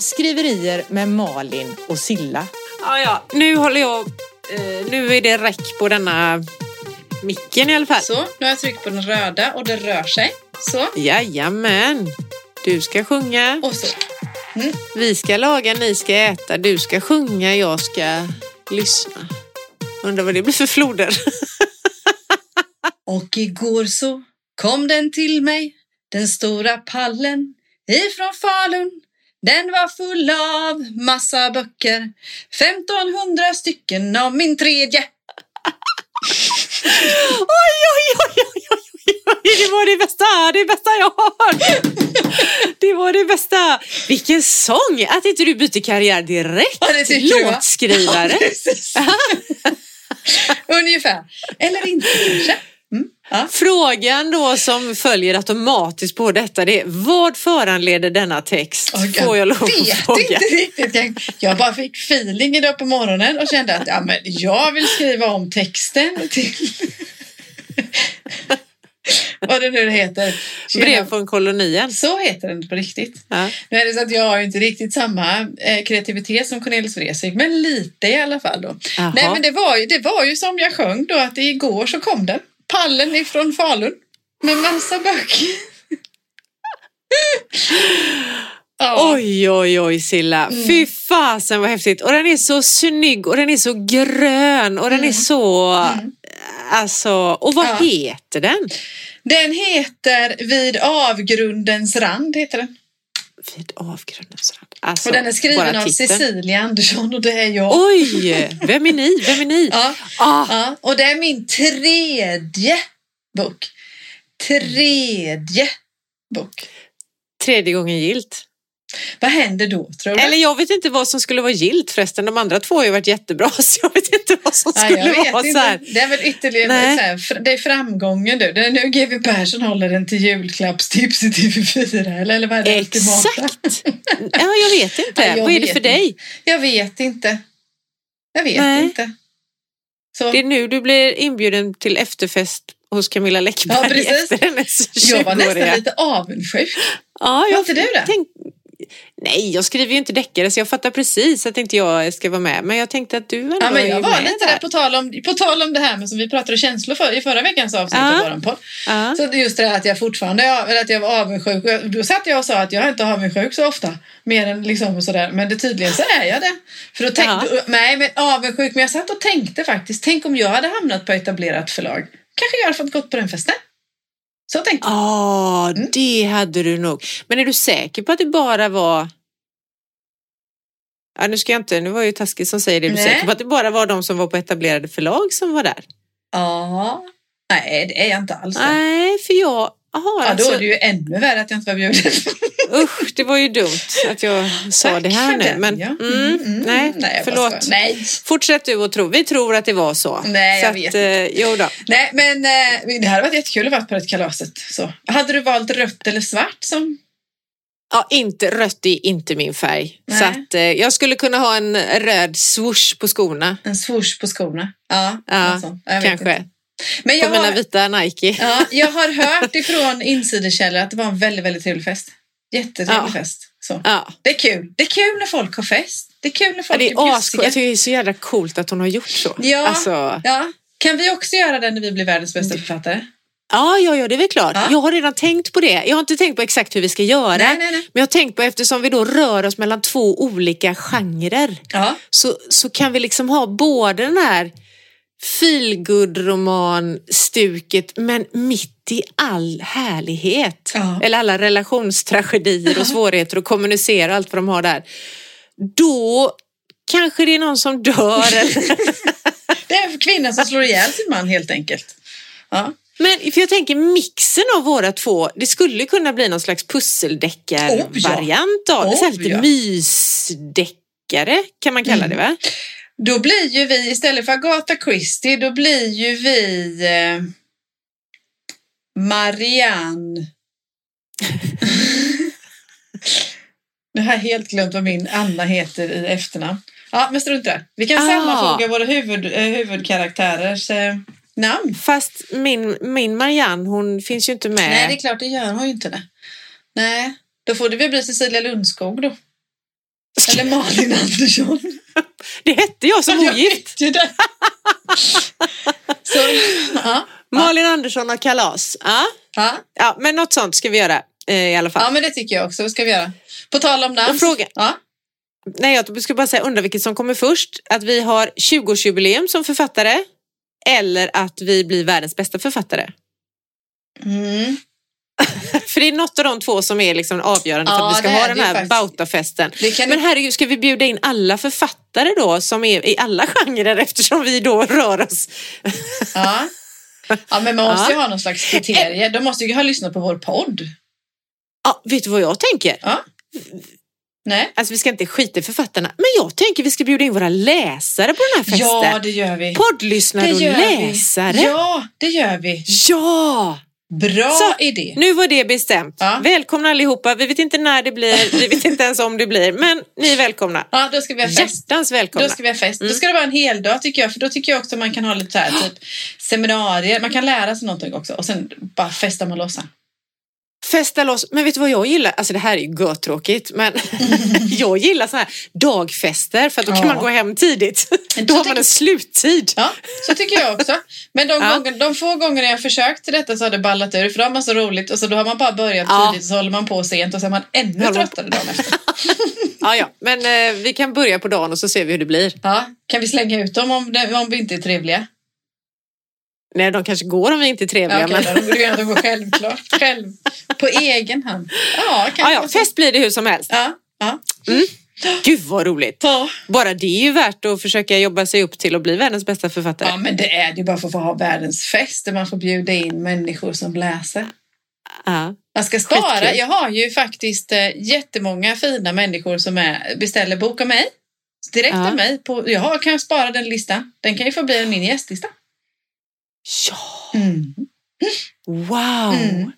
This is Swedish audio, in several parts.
Skriverier med Malin och Silla. Ja, ja. Nu håller jag... Eh, nu är det räck på denna micken i alla fall. Så, nu har jag tryckt på den röda och det rör sig. Så, Jajamän. Du ska sjunga, och så. vi ska laga, ni ska äta, du ska sjunga, jag ska lyssna. Undrar vad det blir för floder. Och igår så kom den till mig, den stora pallen ifrån Falun. Den var full av massa böcker, 1500 stycken av min tredje. Oj, oj, oj, oj, oj, oj, det var det bästa, det bästa jag har. Det var det bästa. Vilken sång! Att inte du byter karriär direkt. Ja, det du? Låtskrivare. Ja. Ungefär. Eller inte kanske. Ja. Frågan då som följer automatiskt på detta det är vad föranleder denna text? Och Får jag lov att fråga? inte riktigt. Jag, bara fick feeling idag på morgonen och kände att ja, men jag vill skriva om texten till vad det nu heter. Brev från kolonien. Så heter den på riktigt. Ja. Nu är det så att jag har inte riktigt samma eh, kreativitet som Cornelis Vreeswijk, men lite i alla fall då. Nej, men det var, ju, det var ju som jag sjöng då, att igår så kom den. Pallen ifrån Falun med massa böcker. ja. Oj, oj, oj Silla. Mm. Fy fasen vad häftigt. Och den är så snygg och den är så grön och den är så... Alltså, och vad Mm. Ja. heter den? Den heter Vid avgrundens rand. Heter den. Vid avgrundens rand. Alltså, Och den är skriven av. Cecilia Andersson och det är jag. Oj, vem är ni? Vem är ni? Ja, Ah, ja, och det är min tredje bok. Tredje bok. tredje gången gilt. Vad händer då tror du? Eller jag vet inte vad som skulle vara gilt förresten. De andra två har ju varit jättebra så jag vet inte vad som Ja, skulle vet vara inte. så här. Det är väl ytterligare här, det är framgången du. Det är nu GW Persson håller den till julklappstips i TV4 eller, eller vad är det? Exakt! Ja, jag vet inte. Ja, jag vad är det för dig? Jag vet inte. Jag vet Nej. inte. Så. Det är nu du blir inbjuden till efterfest hos Camilla Läckberg Ja, precis. efter hennes 20 jag var nästan lite avundsjuk. Ja, jag Var inte du det? Tänk... Nej, jag skriver ju inte deckare så jag fattar precis att inte jag ska vara med. Men jag tänkte att du ändå Ja, men är jag var med lite där på tal, om, på tal om det här med som vi pratade känslor för i förra veckans avsnitt Ja. av våran podd. Ja. Så är just det här att jag fortfarande eller att jag var avundsjuk. Då satt jag och sa att jag är inte avundsjuk så ofta. Mer än liksom sådär. Men det, tydligen så är jag det. För då tänkte, Ja. Nej, men avundsjuk. Men jag satt och tänkte faktiskt. Tänk om jag hade hamnat på etablerat förlag. Kanske jag hade fått gått på den festen. Så tänkte jag. Ja, Mm. det hade du nog. Men är du säker på att det bara var... Ja, nu ska jag inte, nu var jag ju taskig som säger det. Är du Nej. säker på att det bara var de som var på etablerade förlag som var där? Ja. Nej, det är jag inte alls. Nej, för jag har Ja, då alltså... är det ju ännu värre att jag inte var bjuden. Usch, det var ju dumt att jag sa Tack det här nu. den, Men, ja. mm, Mm, mm, nej, nej, jag bara förlåt. Nej. Fortsätt du att tro. Vi tror att det var så. Nej, så jag att, vet eh, jo då. Nej, men eh, det hade varit jättekul att vara på det kalaset. Så. Hade du valt rött eller svart som Ja, inte, rött är inte min färg. Nej. Så att, eh, jag skulle kunna ha en röd swoosh på skorna. en swoosh på skorna? Ja, Ja, Kanske. inte. Men På jag mina har, vita Nike. ja, jag har hört ifrån insiderkällor att det var en väldigt, väldigt trevlig fest. Jättetrevlig Ja. fest. Så. Ja. Det är kul. Det är kul när folk har fest. Det är kul när Ja, folk det är är bjussiga. Jag tycker det är så jävla coolt att hon har gjort så. Ja. Alltså, Ja. Kan vi också göra det när vi blir världens bästa författare? ja, ja, ja, det är väl klart. Ja. Jag har redan tänkt på det. Jag har inte tänkt på exakt hur vi ska göra. Nej, nej, nej. Men jag har tänkt på eftersom vi då rör oss mellan två olika genrer. Ja. så, så kan vi liksom ha både den här feelgood-roman-stuket men mitt i all härlighet. Ja. Eller alla relationstragedier och svårigheter att kommunicera och allt vad de har där. Då kanske det är någon som dör. Eller... Det är en kvinna som slår ihjäl sin man helt enkelt. Ja. Men för jag tänker mixen av våra två, det skulle kunna bli någon slags pusseldeckar-variant av det. Oh, lite ja. mysdeckare kan man kalla det va? Då blir ju vi, istället för Agatha Christie, då blir ju vi eh, Marianne. nu har jag helt glömt vad min Anna heter i efternamn. Ja, men strunt det. Vi kan Ah. sammanfoga våra huvud, eh, huvudkaraktärers eh, namn. Fast min, min Marianne, hon finns ju inte med. Nej, det är klart, det gör hon ju inte det. Nej, då får det väl bli Cecilia Lundskog då. Eller Malin Andersson. Det hette jag som Jag ogift. ju det. Så, ja. Malin Andersson och kalas. Ja. Ja. ja, men något sånt ska vi göra eh, i alla fall. ja, men det tycker jag också. Ska vi göra? På tal om namn. Och fråga- Ja. Nej, jag ska bara säga undra vilket som kommer först. Att vi har 20-årsjubileum som författare eller att vi blir världens bästa författare. Mm. För det är något av de två som är liksom avgörande för Ja, att vi ska ha den här faktiskt. Bautafesten. Kan Men herregud, ska vi bjuda in alla författare då som är i alla genrer eftersom vi då rör oss? ja. ja, men man måste ju Ja. ha någon slags kriterier. De måste ju ha lyssnat på vår podd. Ja, vet du vad jag tänker? Ja. Nej. Alltså vi ska inte skita i författarna, men jag tänker vi ska bjuda in våra läsare på den här festen. Ja, det gör vi. Poddlyssnare och läsare. vi. Ja, det gör vi. ja! Bra Så, idé. Nu var det bestämt. Ja. Välkomna allihopa. Vi vet inte när det blir, vi vet inte ens om det blir, men ni är välkomna. Ja, då ska vi ha fest. Hjärtans välkomna. Då ska vi ha fest. Mm. Då ska det vara en hel dag tycker jag. För då tycker jag också man kan ha lite så här, typ seminarier. Man kan lära sig någonting också. Och sen bara festa med lossan. Festa loss. Men vet du vad jag gillar? Alltså det här är ju götråkigt, men jag gillar så här dagfester för då kan Ja. man gå hem tidigt. Då har man en sluttid. Ja, så tycker jag också. Men de, Ja. gånger, de få gånger jag försökt till detta så har det ballat ur. För då har man så roligt och så då har man bara börjat Ja. tidigt och så håller man på sent och så är man ännu Håller tröttare dagen efter. Ja, ja. Men eh, vi kan börja på dagen och så ser vi hur det blir. Ja, kan vi slänga ut dem om, om vi inte är trevliga? Nej, de kanske går om vi inte är trevliga. Ja, okej, men... då borde vi ändå gå självklart. Själv. På egen hand. Ja, ja, ja, fest blir det hur som helst. Ja, ja. Gud vad roligt. Ja. Bara det är ju värt att försöka jobba sig upp till att bli världens bästa författare. ja, men det är det ju bara för att få ha världens fest där man får bjuda in människor som läser. Ja. Man ska spara. Skitkul. Jag har ju faktiskt eh, jättemånga fina människor som är, beställer bok av mig. Direkt Ja. av mig. På, jag kan spara den listan. Den kan ju få bli min gästlista. Ja, Mm. wow. Mm.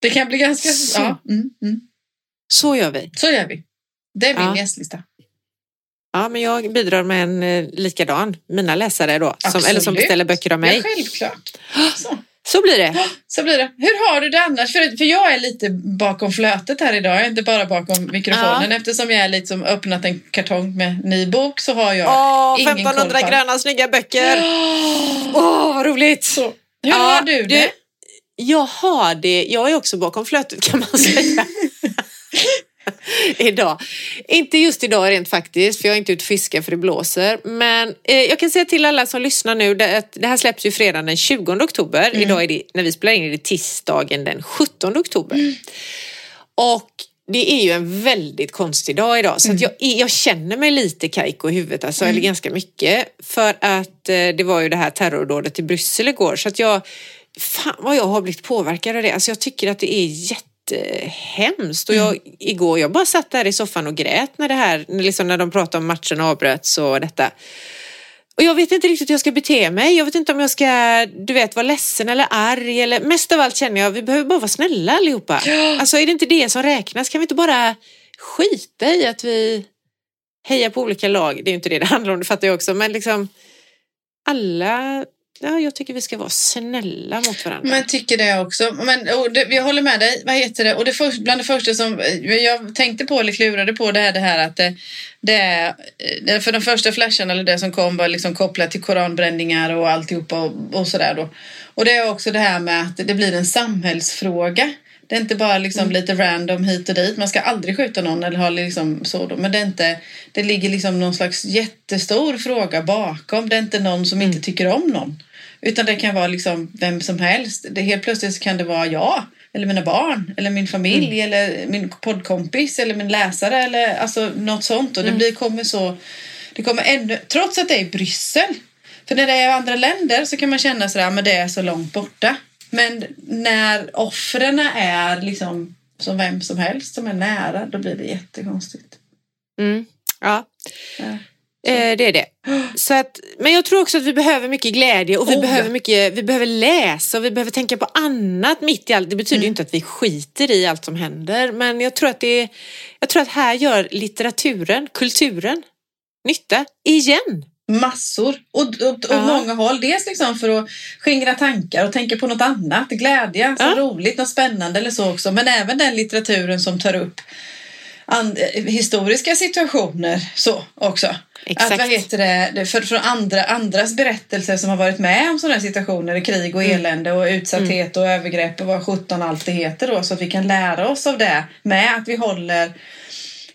Det kan bli ganska... Så. Ja, mm, mm. Så gör vi. Så gör vi. Det är min Ja. gästlista. Ja, men jag bidrar med en eh, likadan. Mina läsare då. Som, eller som beställer böcker av mig. Ja, självklart. Så. Så blir det. Så blir det. Hur har du det annars? För, för jag är lite bakom flötet här idag. Jag är inte bara bakom mikrofonen. Eftersom jag är lite som öppnat en kartong med ny bok så har jag Åh, ingen 1500 koll på- gröna snygga böcker. Åh, vad roligt. Så. Hur Ja, har du det? Jag har det. Jag är också bakom flötet kan man säga. idag. Inte just idag rent faktiskt, för jag är inte ute och fiskar för det blåser. Men eh, jag kan säga till alla som lyssnar nu, det, att det här släpps ju fredagen den 20 oktober. Mm. Idag är det, när vi spelar in är det tisdagen den 17 oktober. Mm. Och det är ju en väldigt konstig dag idag så Mm. jag, jag känner mig lite kajko i huvudet, alltså, eller ganska mycket. För att eh, det var ju det här terrordådet i Bryssel igår så att jag, fan vad jag har blivit påverkad av det. Alltså jag tycker att det är jättehemskt. Och jag, igår, jag bara satt där i soffan och grät när det här, liksom när de pratade om matchen avbröts och detta. Och jag vet inte riktigt hur jag ska bete mig. Jag vet inte om jag ska, du vet, vara ledsen eller arg. Eller, mest av allt känner jag, vi behöver bara vara snälla allihopa. Alltså är det inte det som räknas? Kan vi inte bara skita i att vi hejar på olika lag? Det är ju inte det det handlar om, det fattar jag också. Men liksom alla, ja, jag tycker vi ska vara snälla mot varandra. Men tycker det också. Men, det, jag håller med dig. Vad heter det? Och det först, bland det första som eh, jag tänkte på eller klurade på det är det här att det, det är eh, för de första flashen eller det som kom var liksom kopplat till koranbränningar och alltihopa och, och sådär då. Och det är också det här med att det blir en samhällsfråga. Det är inte bara liksom lite random hit och dit. Man ska aldrig skjuta någon eller ha liksom så då. Men det är inte, det ligger liksom någon slags jättestor fråga bakom. Det är inte någon som inte tycker om någon. Utan det kan vara liksom vem som helst. Det, helt plötsligt kan det vara jag, eller mina barn, eller min familj, eller min poddkompis, eller min läsare, eller alltså något sånt. Och det blir, kommer så... Det kommer ännu, trots att det är i Bryssel. För när det är i andra länder så kan man känna sådär, men det är så långt borta. Men när offren är liksom som vem som helst som är nära, då blir det jättekonstigt. Mm. Ja. Ja. Eh, det är det. Så att, men jag tror också att vi behöver mycket glädje och vi, Oh, behöver, mycket, vi behöver läsa och vi behöver tänka på annat mitt i allt. Det betyder Mm. inte att vi skiter i allt som händer men jag tror att, det jag tror att här gör litteraturen, kulturen nytta igen. Massor. Och, och, och Ja. många håll. Dels liksom för att skingra tankar och tänka på något annat. Glädje, så Ja. roligt, något spännande eller så också. Men även den litteraturen som tar upp and, historiska situationer så också. Exakt. Att, vad heter det, för, från andra, andras berättelser som har varit med om sådana situationer, krig och elände och utsatthet och övergrepp och vad sjutton allt det heter då, så att vi kan lära oss av det med att vi håller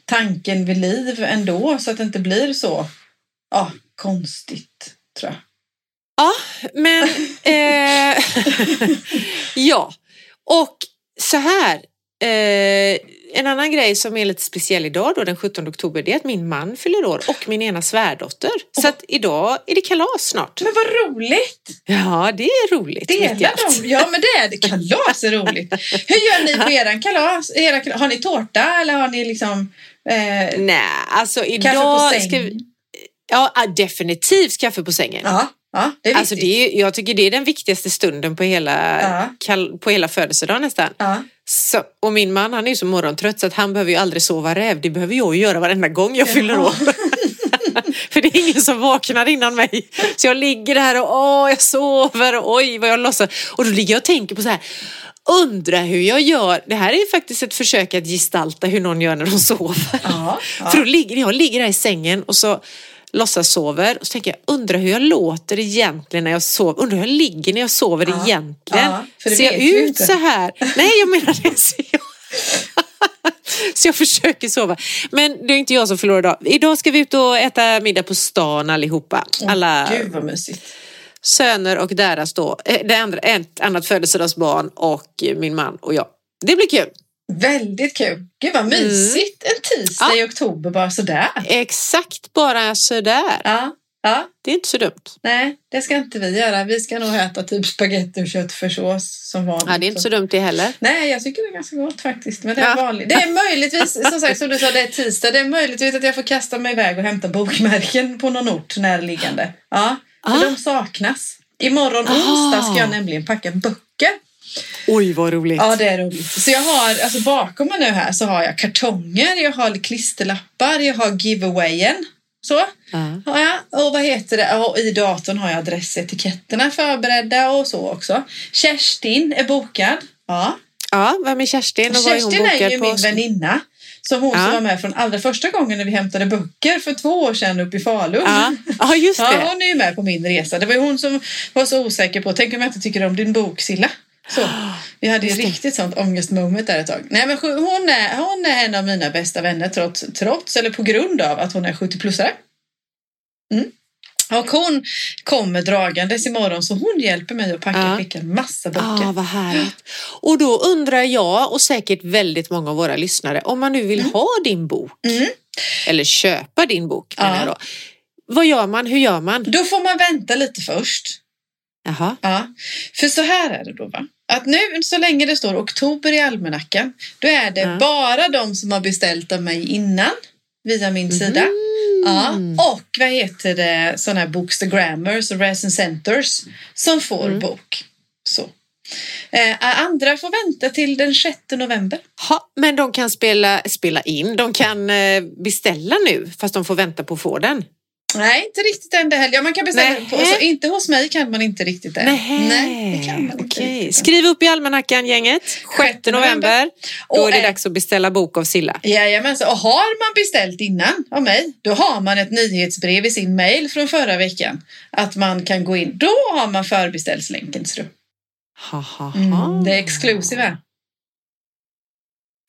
tanken vid liv ändå så att det inte blir så ja, konstigt, tror jag. Ja, men eh, ja. Och så här. Eh, en annan grej som är lite speciell idag då den 17 oktober det är att min man fyller år och min ena svärdotter. Så att idag är det kalas snart. Men vad roligt! Ja, det är roligt. mitt i Delar allt. de? Ja, men det är det. Kalas är roligt. Hur gör ni på eran kalas? Era, kal- har ni tårta eller har ni liksom eh, Nej, alltså kaffe idag... på Ska säng? vi, ja, ah, definitivt kaffe på sängen. Ja, ja, det är viktigt. Alltså det är, jag tycker det är den viktigaste stunden på hela, Ja. kal, på hela födelsedagen nästan. Ja. Så, och min man han är ju så morgontrött så att han behöver ju aldrig sova räv. Det behöver jag ju göra varenda gång jag fyller år. För det är ingen som vaknar innan mig. Så jag ligger där och åh, jag sover och oj vad jag låtsas. Och då ligger jag och tänker på så här. Undrar hur jag gör. Det här är ju faktiskt ett försök att gestalta hur någon gör när de sover. Ja, ja. För då ligger jag ligger där i sängen och så låtsas sover och så tänker jag undrar hur jag låter egentligen när jag sover. Undrar hur jag ligger när jag sover Ja. egentligen. Ja, Ser jag ut inte. så här? Nej, jag menar det. Ser jag. Så jag försöker sova. Men det är inte jag som förlorar idag. Idag ska vi ut och äta middag på stan allihopa. Alla Gud vad mysigt. söner och deras då, eh, det andra, ett annat födelsedagsbarn och min man och jag. Det blir kul. Väldigt kul. Gud vad mysigt. En tisdag Mm. Ja. i oktober bara sådär. Exakt bara sådär. Ja, ja. Det är inte så dumt. Nej, det ska inte vi göra. Vi ska nog äta typ spagetti och köttfärssås som vanligt. Ja, det är inte så dumt det heller. Nej, jag tycker det är ganska gott faktiskt. Men det är Ja. vanligt. Det är möjligtvis, som sagt, som du sa, det är tisdag. Det är möjligtvis att jag får kasta mig iväg och hämta bokmärken på någon ort närliggande. Ja, för Ah. de saknas. Imorgon Ah. onsdag ska jag nämligen packa böcker. Oj, vad roligt. Ja, det är roligt. Så jag har, alltså bakom mig nu här så har jag kartonger, jag har klisterlappar, jag har giveawayen. Så Ja. har jag. Och vad heter det? Och i datorn har jag adressetiketterna förberedda och så också. Kerstin är bokad. Ja. Ja, vem är Kerstin och vad är hon Kerstin är ju på? min väninna. Som hon Ja. som var med från allra första gången när vi hämtade böcker för två år sedan uppe i Falun. Ja, ja just Ja, det. hon är ju med på min resa. Det var ju hon som var så osäker på, tänk om jag inte tycker om din bok Silla. Så, vi hade ju riktigt sånt ångestmoment där ett tag. Nej men hon är, hon är en av mina bästa vänner trots, trots eller på grund av att hon är 70-plussare. Mm. Och hon kommer dragandes imorgon så hon hjälper mig att packa och skicka en massa Ja, böcker. vad härligt. Och då undrar jag och säkert väldigt många av våra lyssnare om man nu vill ha din bok Mm. eller köpa din bok. Ja. då. Vad gör man? Hur gör man? Då får man vänta lite först. Jaha. Ja, för så här är det då va. Att nu så länge det står oktober i almanackan då är det Ja. bara de som har beställt av mig innan via min sida. Ja, Mm. och vad heter det, sådana här bookstagrammers och resin centers som får Mm. bok. Så. Eh, andra får vänta till den 6 november. Ha, men de kan spela, spela in, de kan eh, beställa nu fast de får vänta på att få den. Nej, inte riktigt än det heller. Ja, man kan beställa Nej. på, så inte hos mig kan man inte riktigt det. Nej, det kan man inte Okej. riktigt. Skriv upp i almanackan gänget. 6 november. Då Och är det dags att beställa bok av Silla. Jajamensan, och har man beställt innan av mig, då har man ett nyhetsbrev i sin mail från förra veckan. Att man kan gå in, då har man förbeställslänken. tror jag. Ha, ha, ha. Mm, det är exclusive.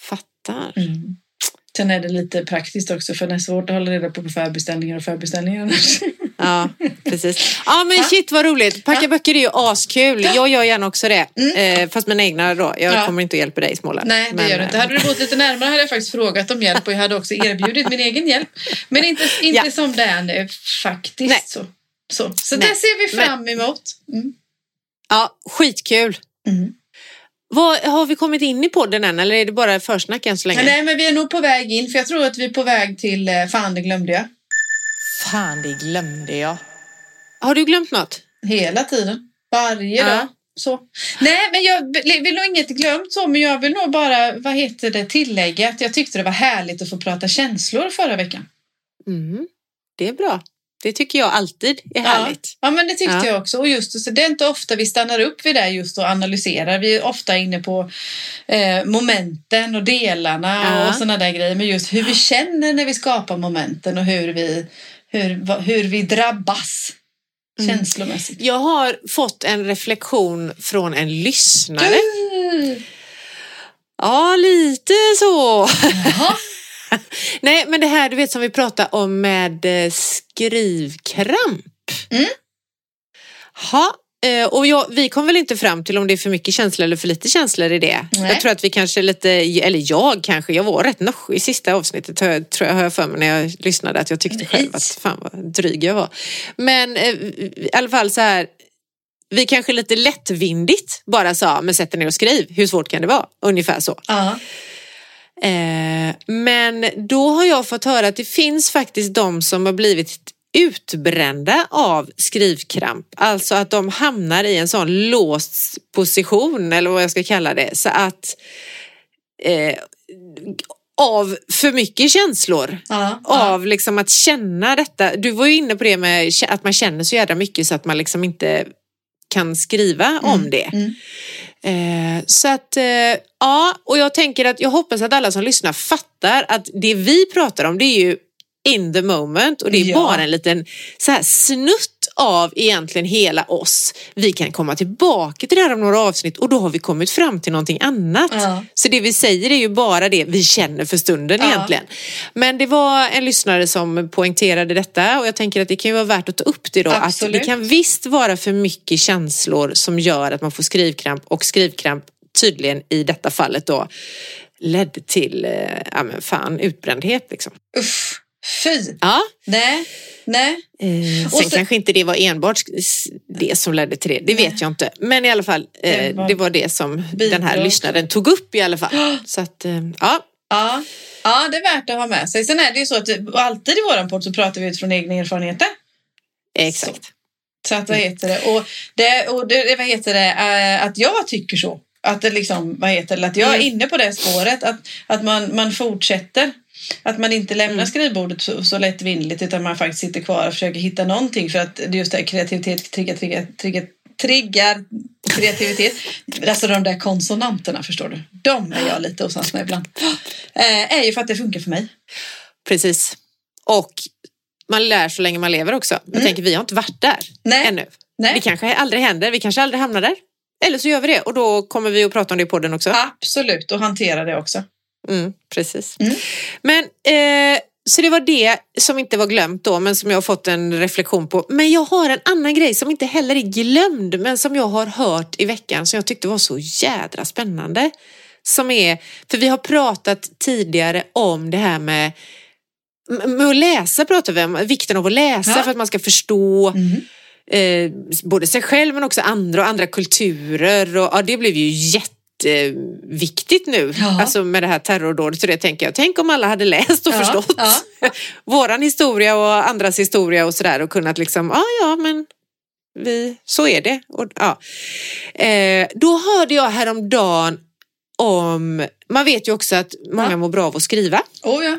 Fattar. Mm. Sen är det lite praktiskt också för det är svårt att hålla reda på förbeställningar och förbeställningar annars. Ja, precis. Ja, men shit vad roligt. Packa Ja. böcker är ju askul. Ja. Jag gör gärna också det. Mm. Eh, fast mina egna då. Jag Ja. kommer inte att hjälpa dig Småland. Nej, det Men, gör du inte. eh, Hade du bott lite närmare hade jag faktiskt frågat om hjälp och jag hade också erbjudit min egen hjälp. Men inte, inte Ja. som det är nu faktiskt. Nej. Så, så. så Nej. det ser vi fram emot. Mm. Ja, skitkul. Mm. Vad, har vi kommit in i podden än eller är det bara försnack än så länge? Nej, men vi är nog på väg in för jag tror att vi är på väg till eh, Fan, det glömde jag. Fan, det glömde jag. Har du glömt något? Hela tiden. Varje Ja. dag. Så. Nej, men jag vill nog inget glömt så, men jag vill nog bara, vad heter det, tillägga att jag tyckte det var härligt att få prata känslor förra veckan. Mm. Det är bra. Det tycker jag alltid är härligt. Ja, men det tyckte Ja. jag också. Och just så det är inte ofta vi stannar upp vid det just och analyserar. Vi är ofta inne på eh, momenten och delarna Ja. och sådana där grejer. Men just hur vi känner när vi skapar momenten och hur vi, hur, hur vi drabbas Mm. känslomässigt. Jag har fått en reflektion från en lyssnare. Mm. Ja, lite så. Nej, men det här du vet som vi pratade om med eh, skrivkramp. Mm. Ja, eh, och jag, vi kom väl inte fram till om det är för mycket känslor eller för lite känslor i det. Nej. Jag tror att vi kanske lite, eller jag kanske, jag var rätt noschig i sista avsnittet tror jag, har jag för mig när jag lyssnade att jag tyckte Nej. själv att fan vad dryg jag var. Men eh, i alla fall så här, vi kanske lite lättvindigt bara sa, men sätt dig ner och skriv, hur svårt kan det vara? Ungefär så. Ja. Eh, men då har jag fått höra att det finns faktiskt de som har blivit utbrända av skrivkramp. Alltså att de hamnar i en sån låst position eller vad jag ska kalla det. Så att eh, av för mycket känslor. Ja. ja. Av liksom att känna detta. Du var ju inne på det med att man känner så jävla mycket så att man liksom inte kan skriva om det. Mm. Eh, så att, eh, ja, och jag tänker att jag hoppas att alla som lyssnar fattar att det vi pratar om det är ju in the moment och det är Ja. bara en liten så här snutt av egentligen hela oss. Vi kan komma tillbaka till det här om några avsnitt och då har vi kommit fram till någonting annat. Ja. Så det vi säger är ju bara det vi känner för stunden Ja. egentligen. Men det var en lyssnare som poängterade detta och jag tänker att det kan ju vara värt att ta upp det då. Absolut. Att det kan visst vara för mycket känslor som gör att man får skrivkramp och skrivkramp tydligen i detta fallet då ledde till, eh, ja men fan, utbrändhet liksom. Uff. Fy. Ja, Nej. Nej. eh, Och sen så- kanske inte det var enbart det som ledde till det, det vet jag inte. Men i alla fall, eh, Det var- det som den här lyssnaren tog upp i alla fall. Så att, eh, ja, Ja. ja, det är värt att ha med sig. Sen är det ju så att alltid i våran podd så pratar vi utifrån egna erfarenheter. exakt. Så att vad heter det? Och det, och det vad heter det? eh, Att jag tycker så. Att det liksom, vad heter det? Att jag är Mm. inne på det spåret. Att, att man, man fortsätter. Att man inte lämnar Mm. skrivbordet så, så lättvindigt utan man faktiskt sitter kvar och försöker hitta någonting för att det är just det här kreativitet triggar, triggar, triggar, triggar kreativitet. Alltså de där konsonanterna förstår du. De är jag lite osams med ibland. Eh, är ju för att det funkar för mig. Precis. Och man lär så länge man lever också. Jag Mm. tänker, vi har inte varit där Nej. ännu. Nej. Det kanske aldrig händer, vi kanske aldrig hamnar där. Eller så gör vi det och då kommer vi att prata om det i podden också. Absolut, och hantera det också. Mm, precis. Mm. Men, eh, så det var det som inte var glömt då, men som jag har fått en reflektion på. Men jag har en annan grej som inte heller är glömd, men som jag har hört i veckan som jag tyckte var så jädra spännande. Som är, för vi har pratat tidigare om det här med med att läsa pratar vi om, vikten av att läsa Ja. för att man ska förstå Mm. eh, både sig själv men också andra och andra kulturer. Och, ja, det blev ju jätteviktigt nu, Ja. alltså med det här terrordådet. Så det tänker jag, tänk om alla hade läst och Ja, förstått ja. våran historia och andras historia och sådär och kunnat liksom, ja ja men vi, så är det. Och, ja. eh, då hörde jag häromdagen om, man vet ju också att många Ja. mår bra av att skriva. Oh, ja.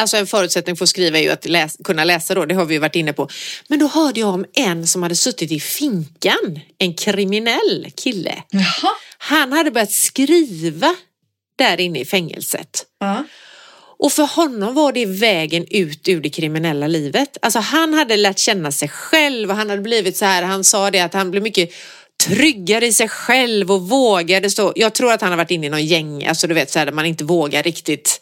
Alltså en förutsättning för att skriva är ju att läs, kunna läsa då, det har vi ju varit inne på. Men då hörde jag om en som hade suttit i finkan, en kriminell kille. Jaha. Han hade börjat skriva där inne i fängelset. Ja. Och för honom var det vägen ut ur det kriminella livet. Alltså han hade lärt känna sig själv och han hade blivit så här, han sa det att han blev mycket tryggare i sig själv och vågade stå. Jag tror att han har varit inne i någon gäng, alltså du vet så här där man inte vågar riktigt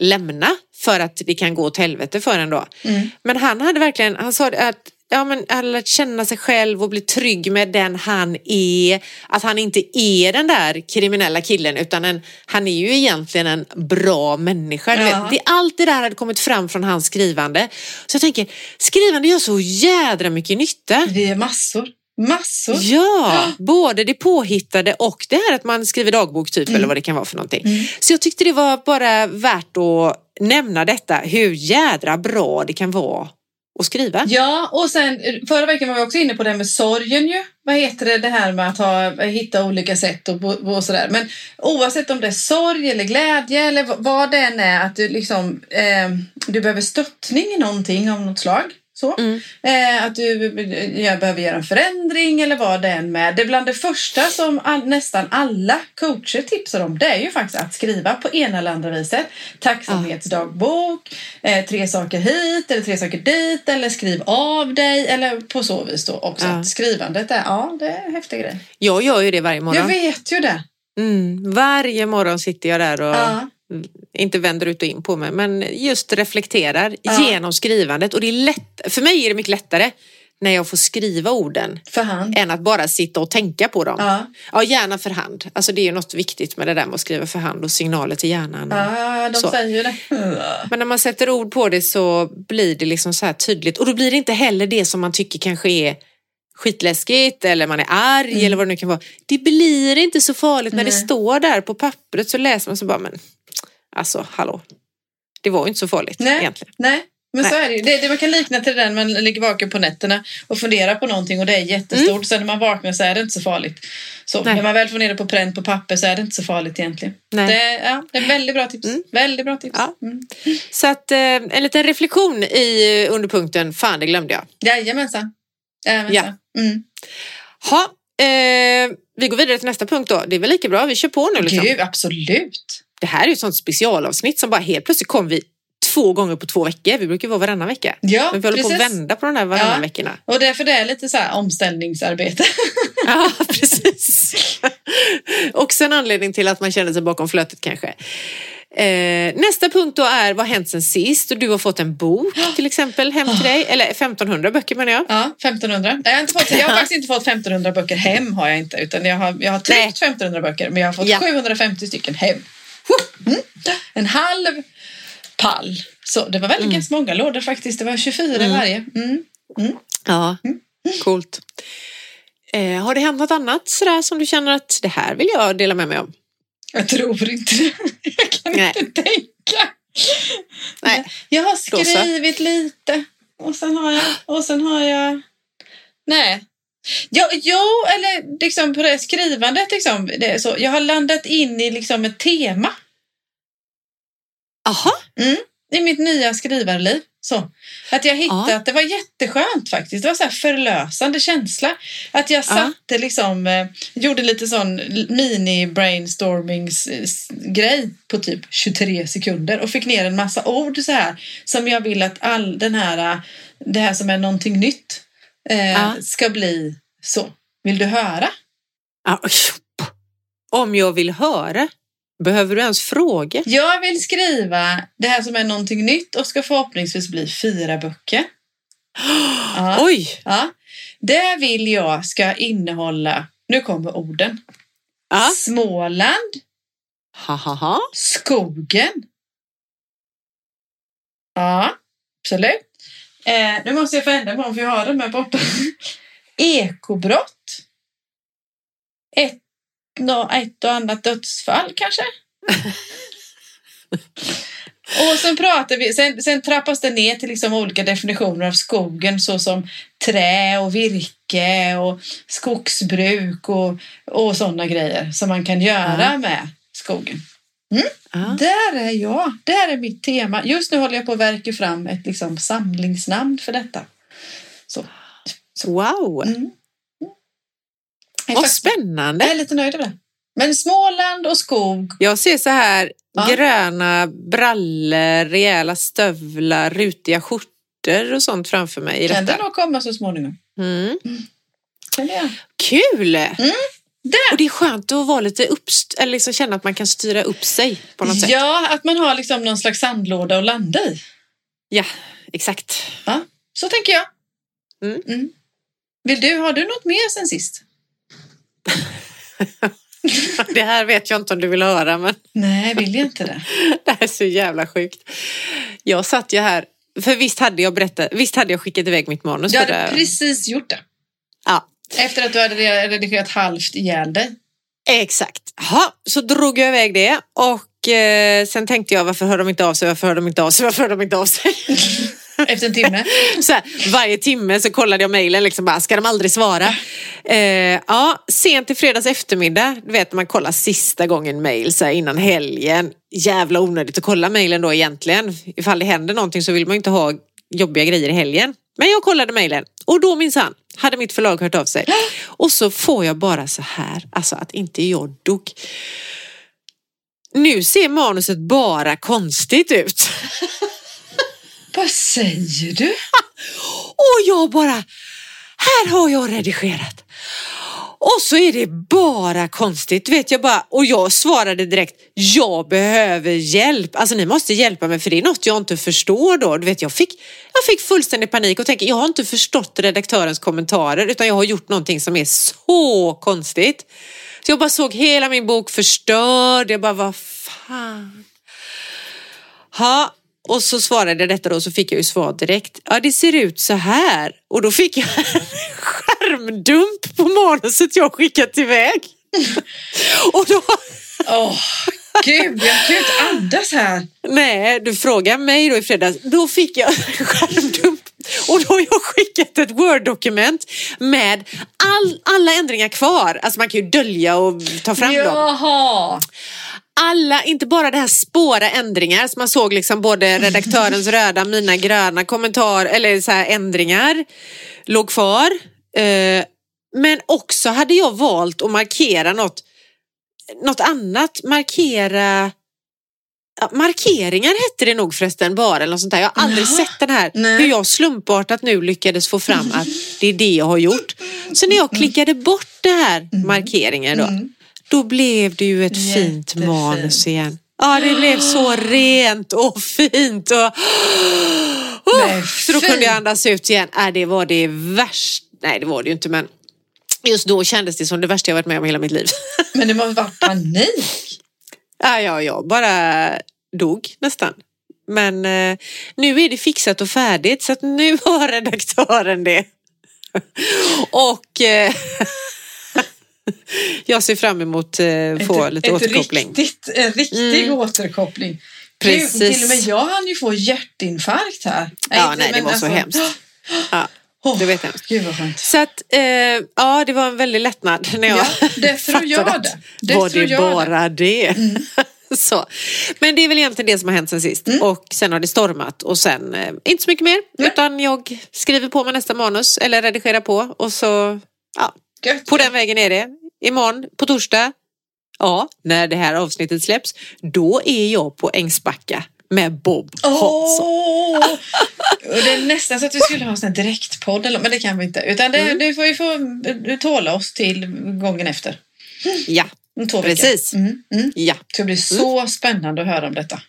lämna för att det kan gå åt helvete för en då. Mm. Men han hade verkligen, han sa att ja, men hade lärt känna sig själv och bli trygg med den han är. Att han inte är den där kriminella killen utan en, han är ju egentligen en bra människa. Ja. vet. Det, allt det där hade kommit fram från hans skrivande. Så jag tänker, skrivande gör så jädra mycket nytta. Vi är massor. Massor. Ja, både det påhittade och det här att man skriver dagbok typ eller vad det kan vara för någonting. Mm. Så jag tyckte det var bara värt att nämna detta, hur jädra bra det kan vara och skriva. Ja, och sen eh, förra veckan var vi också inne på det med sorgen ju. Vad heter det, det här med att ha, eh, hitta olika sätt och, och sådär. Men oavsett om det är sorg eller glädje eller vad det än är, att du liksom, eh, du behöver stöttning i någonting av något slag. Så. Mm. Eh, att du jag behöver göra en förändring eller vad det än med. Det är bland det första som all, nästan alla coacher tipsar om. Det är ju faktiskt att skriva på ena eller andra viset. Tacksamhetsdagbok, eh, tre saker hit eller tre saker dit eller skriv av dig eller på så vis då också. Ja. Att skrivandet är, ja det är en häftig grej. Jag gör ju det varje morgon. Jag vet ju det. Mm, varje morgon sitter jag där och Ja. Inte vänder ut och in på mig men just reflekterar Ja. genom skrivandet och det är lätt, för mig är det mycket lättare när jag får skriva orden än att bara sitta och tänka på dem. Ja. Ja, gärna för hand. Alltså det är ju något viktigt med det där med att skriva för hand och signaler till hjärnan. Ja, de Så. säger det. Men när man sätter ord på det så blir det liksom så här tydligt och då blir det inte heller det som man tycker kanske är skitläskigt eller man är arg Mm. eller vad det nu kan vara. Det blir inte så farligt när det står där på pappret så läser man så bara men alltså hallå. Det var ju inte så farligt Nej. egentligen. Nej, men Nej. så är det ju. Det, det man kan likna till den man ligger vaken på nätterna och funderar på någonting och det är jättestort. Sen när man vaknar så är det inte så farligt. Så Mm. Nej. när man väl får ner det på pränt på papper så är det inte så farligt egentligen. Nej. Det, ja, det är väldigt bra tips. Mm. Väldigt bra tips. Ja. Mm. Så att eh, en liten reflektion i eh, underpunkten fan det glömde jag. Jajamensan. Jajamensan. Mm. Ha, eh, vi går vidare till nästa punkt då. Det är väl lika bra, vi kör på nu liksom. Gud, absolut. Det här är ju ett sånt specialavsnitt som bara helt plötsligt kom vi två gånger på två veckor. Vi brukar vara varannan vecka. Ja, Men vi håller på att precis. vända på de här varannan Ja. veckorna. Och därför det är lite så här omställningsarbete. Ja, precis. Också en anledning till att man känner sig bakom flötet kanske. Eh, nästa punkt då är vad hänt sen sist? Och du har fått en bok till exempel hem till dig. Eller 1500 böcker menar jag. Ja, 1500. Jag har, inte fått, jag har faktiskt inte fått 1500 böcker hem har jag inte. Utan jag har, jag har tryckt Nej. 1500 böcker men jag har fått Ja. 750 stycken hem. Mm. En halv pall. Så det var väldigt Mm. många lådor faktiskt. Det var 24 i varje. Mm. Ja, coolt. Eh, har det hänt något annat sådär som du känner att det här vill jag dela med mig om? Jag tror inte det. Jag kan Nej. inte tänka. Nej. Jag har skrivit lite. Och sen har jag... Och sen har jag... Nej. Jo, jo eller liksom på det skrivandet. Liksom, det så. Jag har landat in i liksom ett tema Aha, i mitt nya skrivarliv. Så. Att jag hittade Ja. att det var jätteskönt faktiskt. Det var så här förlösande känsla. Att jag Ja. satte liksom, eh, gjorde lite sån mini-brainstormings-grej på typ 23 sekunder och fick ner en massa ord så här som jag vill att all den här, eh, det här som är någonting nytt eh, Ja. ska bli så. Vill du höra? Ja, Om jag vill höra, behöver du ens fråga? Jag vill skriva det här som är någonting nytt och ska förhoppningsvis bli fyra böcker. Ja. Oj! Ja, det vill jag ska innehålla, nu kommer orden, Ja. Småland, Ha, ha, ha. skogen. Ja, absolut. Eh, nu måste jag förändra mig om för jag har dem här borta. Ekobrott. Ett, nå, ett och annat dödsfall kanske. Och sen pratar vi, sen, sen trappas det ner till liksom olika definitioner av skogen såsom trä och virke och skogsbruk och, och sådana grejer som man kan göra Ja. med skogen. Ja. Där är jag, där är mitt tema. Just nu håller jag på att verka fram ett liksom samlingsnamn för detta. Så. Wow, Mm. Är, vad faktiskt, spännande! jag är lite nöjd över det. Men Småland och skog. Jag ser så här Ja. gröna brallor, rejäla stövlar, rutiga skjortor och sånt framför mig i Kan det nog komma så småningom? Mm. Det? Kul! Mm. Där! Och det är skönt att vara lite uppst eller liksom känna att man kan styra upp sig på något sätt. Ja, att man har liksom någon slags sandlåda att landa i. Ja, exakt. Ja, så tänker jag. Mm. Vill du, har du något mer sen sist? Det här vet jag inte om du vill höra men Nej, vill jag inte det. det här är så jävla sjukt. Jag satt ju här, för visst hade jag berättat, visst hade jag skickat iväg mitt manus Du för hade det. precis gjort det. Ja, Efter att du hade redigerat halvt ihjäl dig. exakt. Ha, så drog jag iväg det och eh, sen tänkte jag varför hör de inte av sig, varför hör de inte av sig, varför hör de inte av sig? Efter en timme. Så här, varje timme så kollade jag mejlen, liksom bara, ska de aldrig svara? Eh, ja, sent i fredags eftermiddag, du vet man kollar sista gången mejl innan helgen. Jävla onödigt att kolla mejlen då egentligen. Ifall det händer någonting så vill man ju inte ha jobbiga grejer i helgen. Men jag kollade mejlen och då minsann hade mitt förlag hört av sig. Och så får jag bara så här, alltså att inte jag dog. Nu ser manuset bara konstigt ut. Vad säger du? Och jag bara, här har jag redigerat. Och så är det bara konstigt, vet jag bara. Och jag svarade direkt, jag behöver hjälp. Alltså ni måste hjälpa mig för det är något jag inte förstår då. Du vet, jag fick, jag fick fullständig panik och tänkte jag har inte förstått redaktörens kommentarer utan jag har gjort någonting som är så konstigt. Så jag bara såg hela min bok förstörd. Jag bara, vad fan. Ha, och så svarade jag detta då och så fick jag ju svar direkt. Ja, det ser ut så här. Och då fick jag en skärmdump på manuset jag skickat iväg. och då... Åh, gud, jag kan ju inte andas här. Nej, du frågar mig då i fredags. Då fick jag en skärmdump och då har jag skickat ett Word-dokument med all, alla ändringar kvar. Alltså man kan ju dölja och ta fram dem Jaha. alla, inte bara det här spåra ändringar som man såg liksom både redaktörens röda, mina gröna kommentar eller så här ändringar låg kvar. Eh, men också hade jag valt att markera något, något annat, markera markeringar hette det nog förresten bara eller något sånt där. Jag har aldrig Jaha. sett den här Nej. hur jag slumpartat nu lyckades få fram att det är det jag har gjort. Så när jag klickade bort det här markeringen då, Mm. då blev det ju ett fint Jättefint. manus igen. Ja, det blev så rent och fint. Och... Oh, Nej, så då kunde jag andas ut igen. Äh, det var det värsta. Nej, det var det ju inte, men just då kändes det som det värsta jag varit med om i hela mitt liv. Men det måste varit panik. Ja, ja, jag bara dog nästan. Men eh, nu är det fixat och färdigt så att nu har redaktören det. och eh, jag ser fram emot eh, få ett, lite ett återkoppling. Riktigt, en riktig Mm. återkoppling. Precis. Gud, till och med jag hann ju få hjärtinfarkt här. Ja, inte- nej, det var så hemskt. Ja, Åh, det vet jag. Gud vad skönt. Så att, eh, ja, det var en väldig lättnad när jag Ja, det tror jag fattade det. att Det var det bara det. så. Men det är väl egentligen det som har hänt sen sist. Mm. Och sen har det stormat och sen eh, inte så mycket mer. Utan jag skriver på med nästa manus eller redigerar på och så, ja, Gött. på den vägen är det. Imorgon, på torsdag, ja, när det här avsnittet släpps, då är jag på Ängsbacka med Bob Hansson. Åh! Och det är nästan så att vi skulle ha en sån direktpodd, men det kan vi inte. Utan det, Mm. det får vi få eh, tåla oss till gången efter. Ja, två. Precis. Mm, mm. ja. Det ska bli så spännande att höra om detta.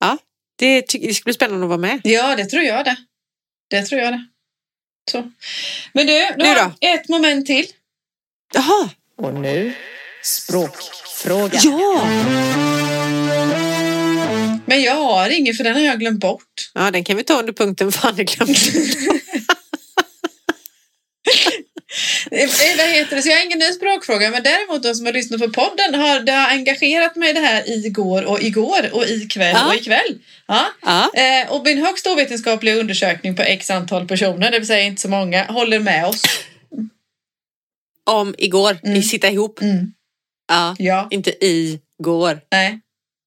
ja. Det, det ska bli spännande att vara med. Ja, det tror jag det. Det tror jag det. Så. Men du, nu, Nu har då? ett moment till. Jaha, Och nu språkfråga. ja! Men jag har ingen för den har jag glömt bort. Ja, den kan vi ta under punkten fan det glömde. Eh, Vad heter det? Så jag har ingen ny språkfråga, men däremot de som har lyssnat på podden har, det har engagerat mig det här igår och igår och ikväll Ja. och ikväll. Ja. Ja, Eh, och min högst ovetenskapliga undersökning på x antal personer, det vill säga inte så många, håller med oss. om igår, Mm. i sitta ihop. Mm. Ja, Ja, inte i går. nej.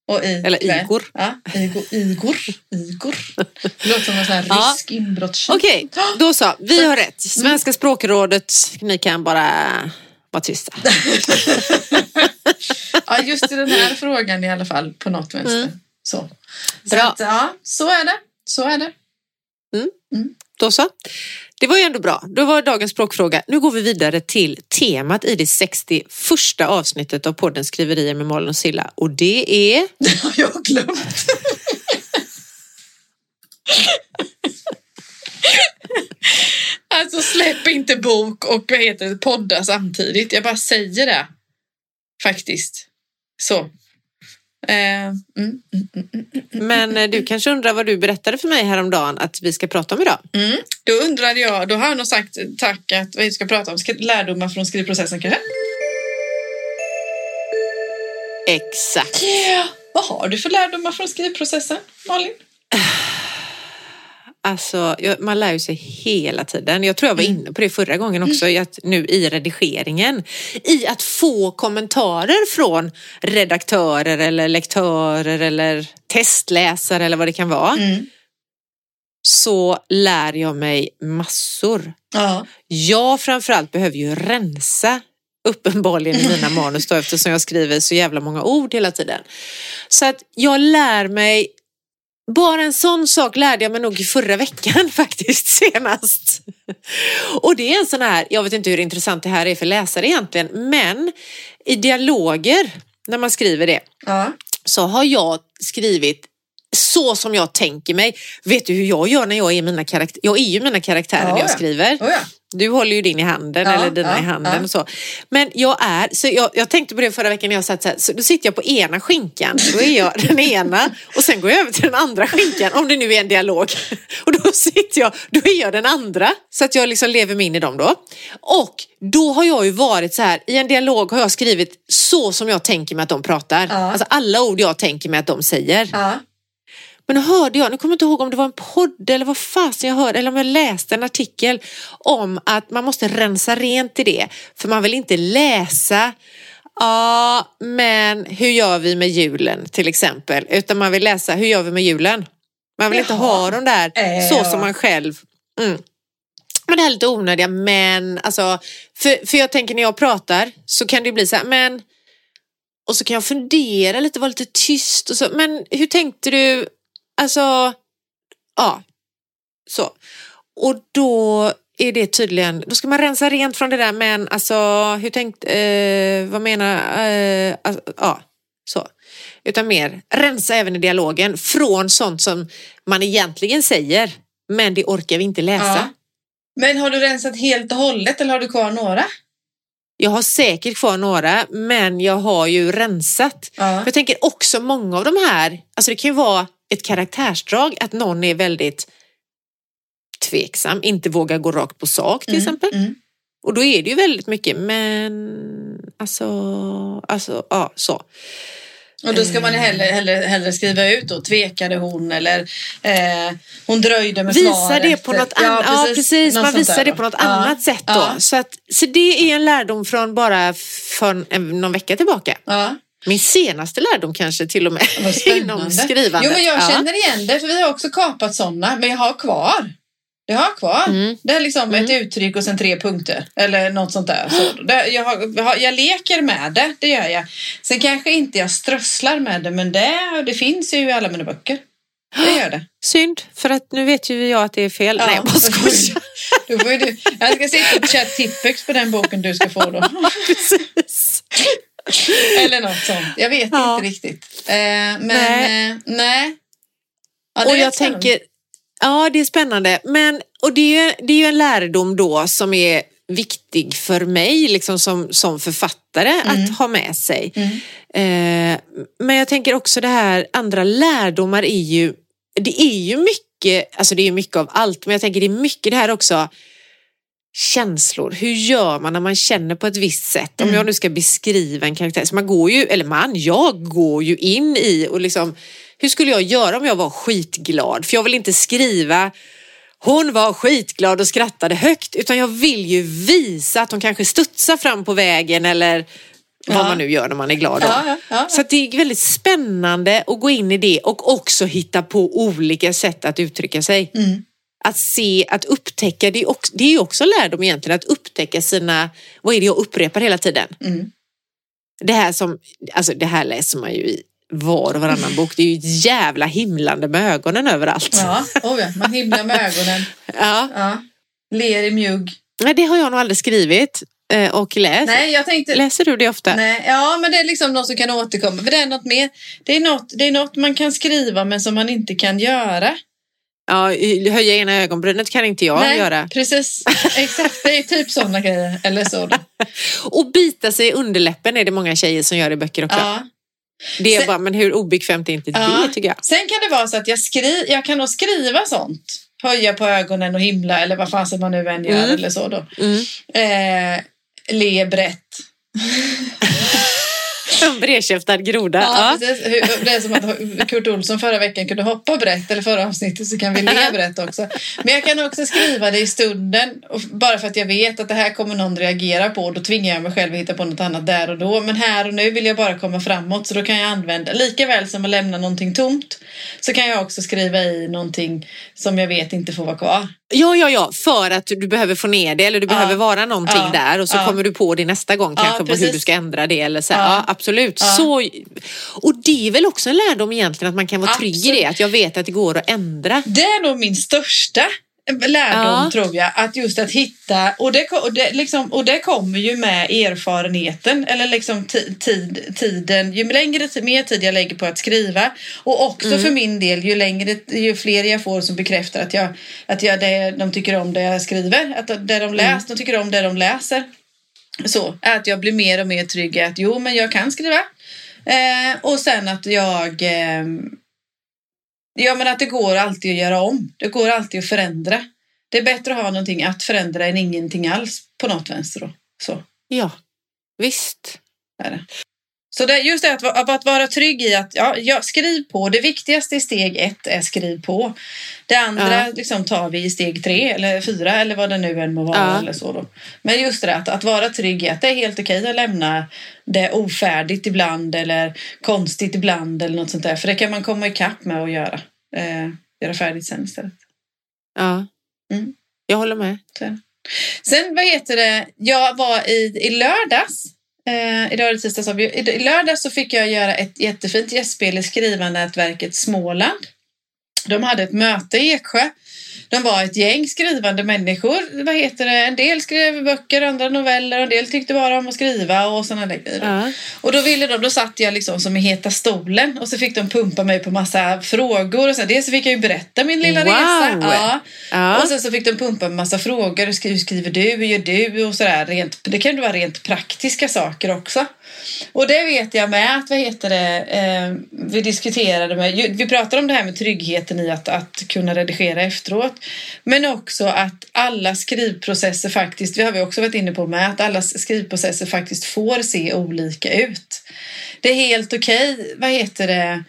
Och i Eller. Igor. Ja, Igor. Igor. Igor. Det låter som en sån här Ja. rysk inbrottstjuv. Okej, då så. Vi har rätt. Svenska språkrådet, ni kan bara vara tysta. Ja, just i den här frågan i alla fall på något vänster. Mm. Så. Så, Bra. att, ja, så är det. Så är det. Då så. Det var ju ändå bra. Då var dagens språkfråga. Nu går vi vidare till temat i det 61 avsnittet av podden Skriverier med Malin och Silla. Och det är... Det har jag glömt. alltså släpp inte bok och vad heter det, podda samtidigt. Jag bara säger det. Faktiskt. Så. Eh, mm, mm, mm, Men eh, du kanske undrar vad du berättade för mig häromdagen att vi ska prata om idag? Då undrade jag, då har jag nog sagt tack att vi ska prata om lärdomar från skrivprocessen kanske. Exakt. Yeah. Vad har du för lärdomar från skrivprocessen, Malin? Alltså, jag- man lär ju sig hela tiden. Jag tror jag var Mm. inne på det förra gången också, i att nu i redigeringen. I att få kommentarer från redaktörer eller lektörer eller testläsare eller vad det kan vara. Mm. så lär jag mig massor. Ja. Jag framförallt behöver ju rensa uppenbarligen i mina manus då, eftersom jag skriver så jävla många ord hela tiden. Så att jag lär mig bara en sån sak lärde jag mig nog i förra veckan faktiskt senast. Och det är en sån här, jag vet inte hur intressant det här är för läsare egentligen, men i dialoger när man skriver det Ja. så har jag skrivit så som jag tänker mig. Vet du hur jag gör när jag är mina karaktärer? Jag är ju mina karaktärer Ja, när jag ja. skriver. Ja. Du håller ju din i handen Ja, eller dina ja, i handen och så. Men jag är, så jag, jag tänkte på det förra veckan när jag satt så här, så då sitter jag på ena skinkan, då är jag den ena och sen går jag över till den andra skinkan om det nu är en dialog. Och då sitter jag, då är jag den andra så att jag liksom lever mig in i dem då. Och då har jag ju varit så här, i en dialog har jag skrivit så som jag tänker mig att de pratar. Ja. Alltså alla ord jag tänker mig att de säger. Ja. Men då hörde jag, nu kommer jag inte ihåg om det var en podd eller vad fasen jag hörde, eller om jag läste en artikel om att man måste rensa rent i det. För man vill inte läsa, ja men hur gör vi med julen till exempel. Utan man vill läsa, hur gör vi med julen? Man vill inte Jaha. ha de där så ja. som man själv mm. Men det här är lite onödiga men, alltså, för, för jag tänker när jag pratar så kan det bli så här, men och så kan jag fundera lite, vara lite tyst och så, men hur tänkte du? Alltså, ja, så. Och då är det tydligen, då ska man rensa rent från det där men alltså, hur tänkte, eh, vad menar, eh, alltså, ja, så. Utan mer rensa även i dialogen från sånt som man egentligen säger, men det orkar vi inte läsa. Ja. Men har du rensat helt och hållet eller har du kvar några? Jag har säkert kvar några, men jag har ju rensat. Ja. Jag tänker också många av de här, alltså det kan ju vara ett karaktärsdrag att någon är väldigt tveksam, inte vågar gå rakt på sak till exempel. Mm. Och då är det ju väldigt mycket, men alltså, alltså ja så. Och då ska man hellre, hellre, hellre skriva ut då, tvekade hon eller eh, hon dröjde med Visa svaret. det på något annat, ja precis, något man sånt visar det på något Ja. annat sätt då. Ja. Så, att, så det är en lärdom från bara för någon vecka tillbaka. Ja. Min senaste lärdom kanske till och med inom skrivandet. Jo, men jag Ja. känner igen det, för vi har också kapat sådana, men jag har kvar. Det har jag kvar. Mm. Det är liksom ett uttryck och sen tre punkter. Eller något sånt där. Så det, jag, har, jag leker med det, det gör jag. Sen kanske inte jag strösslar med det, men det, det finns ju i alla mina böcker. Det gör det. Synd, för att nu vet ju jag att det är fel. Nej, jag bara skojar. Jag ska sitta och köra tippex på den boken du ska få då. Precis. Eller något sånt. Jag vet Ja. inte riktigt. Eh, men Nej. Eh, nej. Ja, och jag spännande. tänker, ja det är spännande. Men, och det är, ju, det är ju en lärdom då som är viktig för mig liksom som, som författare att ha med sig. Mm. Eh, men jag tänker också det här, andra lärdomar är ju, det är ju mycket, alltså det är mycket av allt, men jag tänker det är mycket det här också, känslor. Hur gör man när man känner på ett visst sätt? Om jag nu ska beskriva en karaktär, så man går ju, eller man, jag går ju in i och liksom, hur skulle jag göra om jag var skitglad? För jag vill inte skriva hon var skitglad och skrattade högt utan jag vill ju visa att hon kanske studsar fram på vägen eller vad Ja. man nu gör när man är glad. Ja, ja. Så det är väldigt spännande att gå in i det och också hitta på olika sätt att uttrycka sig. Mm. Att se, att upptäcka, det är, också, det är också lärdom egentligen, att upptäcka sina, vad är det jag upprepar hela tiden? Mm. Det här som, alltså det här läser man ju i var och varannan bok, det är ju ett jävla himlande med ögonen överallt. Ja, oh ja, man himlar med ögonen. Ja. Ja. Ler i mjugg. Nej, det har jag nog aldrig skrivit eh, och läst. Nej, jag tänkte... Läser du det ofta? Nej, ja, men det är liksom något som kan återkomma. För det är något mer. Det är något, det är något man kan skriva men som man inte kan göra. Ja, höja ena ögonbrynet kan inte jag Nej, göra. precis. Exakt, det är typ sådana grejer. Eller så. Och bita sig i underläppen är det många tjejer som gör i böcker också. Ja. Det är Sen- bara, men hur obekvämt är inte Ja. det tycker jag? Sen kan det vara så att jag, skri jag kan nog skriva sånt. Höja på ögonen och himla eller vad fasen man nu än gör Mm. eller så då. Mm. Eh, le brett. Bredkäftad groda. Ja, Ja. Det är som att Kurt Olsson förra veckan kunde hoppa brett, eller förra avsnittet så kan vi le brett också. Men jag kan också skriva det i stunden, och bara för att jag vet att det här kommer någon reagera på. Då tvingar jag mig själv att hitta på något annat där och då. Men här och nu vill jag bara komma framåt, så då kan jag använda, lika väl som att lämna någonting tomt, så kan jag också skriva i någonting som jag vet inte får vara kvar. Ja, ja, ja, för att du behöver få ner det eller du Ja. behöver vara någonting Ja. där och så Ja. kommer du på det nästa gång kanske på hur du ska ändra det eller så. Ja. Absolut. Så, och det är väl också en lärdom egentligen att man kan vara trygg i Absolut. det, att jag vet att det går att ändra. Det är nog min största lärdom Ja. tror jag. Att just att hitta, och det, och, det, liksom, och det kommer ju med erfarenheten eller liksom ti- tid, tiden. Ju längre, mer tid jag lägger på att skriva och också Mm. för min del ju längre, ju fler jag får som bekräftar att, jag, att jag, det, de tycker om det jag skriver. Att det de läser, de tycker om det de läser. Så, att jag blir mer och mer trygg i att jo men jag kan skriva. Eh, och sen att jag ehm, Ja, men att det går alltid att göra om. Det går alltid att förändra. Det är bättre att ha någonting att förändra än ingenting alls på något vänster. Då. Så Ja, visst. är det. Så det, just det att, att vara trygg i att ja, ja, skriv på. Det viktigaste i steg ett är skriv på. Det andra Ja. liksom, tar vi i steg tre eller fyra eller vad det nu än må vara. Ja. Eller så då. Men just det att, att vara trygg i att det är helt okej att lämna det ofärdigt ibland eller konstigt ibland eller något sånt där. För det kan man komma ikapp med att göra. Eh, göra färdigt sen istället. Ja. Mm. Jag håller med. Sen vad heter det, jag var i, i lördags, eh, idag är det tisdag, så, vi, i lördags så fick jag göra ett jättefint gästspel i skrivarnätverket Småland. De hade ett möte i Eksjö. De var ett gäng skrivande människor. Vad heter det? En del skrev böcker, andra noveller, en del tyckte bara om att skriva och sådana där grejer. Ja. Och då ville de, då satt jag liksom som i heta stolen och så fick de pumpa mig på massa frågor och så. Dels så fick jag ju berätta min lilla Wow. resa. Ja. Ja. Och sen så fick de pumpa en massa frågor. Hur skriver du? Hur gör du? Och sådär. Rent, det kan ju vara rent praktiska saker också. Och det vet jag med att, vad heter det, eh, vi diskuterade med, vi pratade om det här med tryggheten i att, att kunna redigera efteråt. Men också att alla skrivprocesser faktiskt, vi har vi också varit inne på med, att alla skrivprocesser faktiskt får se olika ut. Det är helt okej, vad heter det,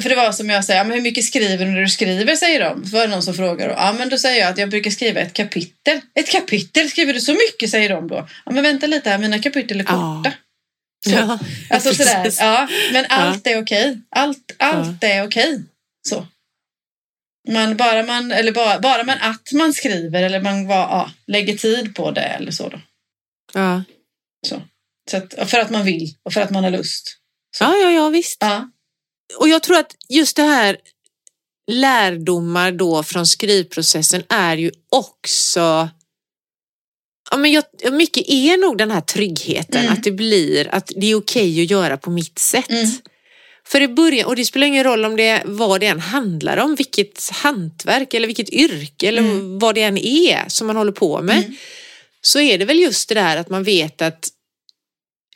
för det var som jag säger, men hur mycket skriver du när du skriver, säger de. Så var det någon som frågar. då. Ja, men då säger jag att jag brukar skriva ett kapitel. Ett kapitel, skriver du så mycket, säger de då. Ja, men vänta lite här, mina kapitel är Ja. Så. Ja, Alltså sådär, ja, men allt är okej. Allt, allt Ja. är okej. Så. Man, bara, man, eller bara, bara man att man skriver eller man var, ja, lägger tid på det eller så. Då. Ja. så. så att, för att man vill och för att man har lust. ja, ja, ja, visst. Ja. Och jag tror att just det här lärdomar då från skrivprocessen är ju också Ja, men jag, mycket är nog den här tryggheten, Mm. att det blir att det är okej att göra på mitt sätt. Mm. För i början, och det spelar ingen roll om det vad det än handlar om, vilket hantverk eller vilket yrke eller Mm. vad det än är som man håller på med, Mm. så är det väl just det där att man vet att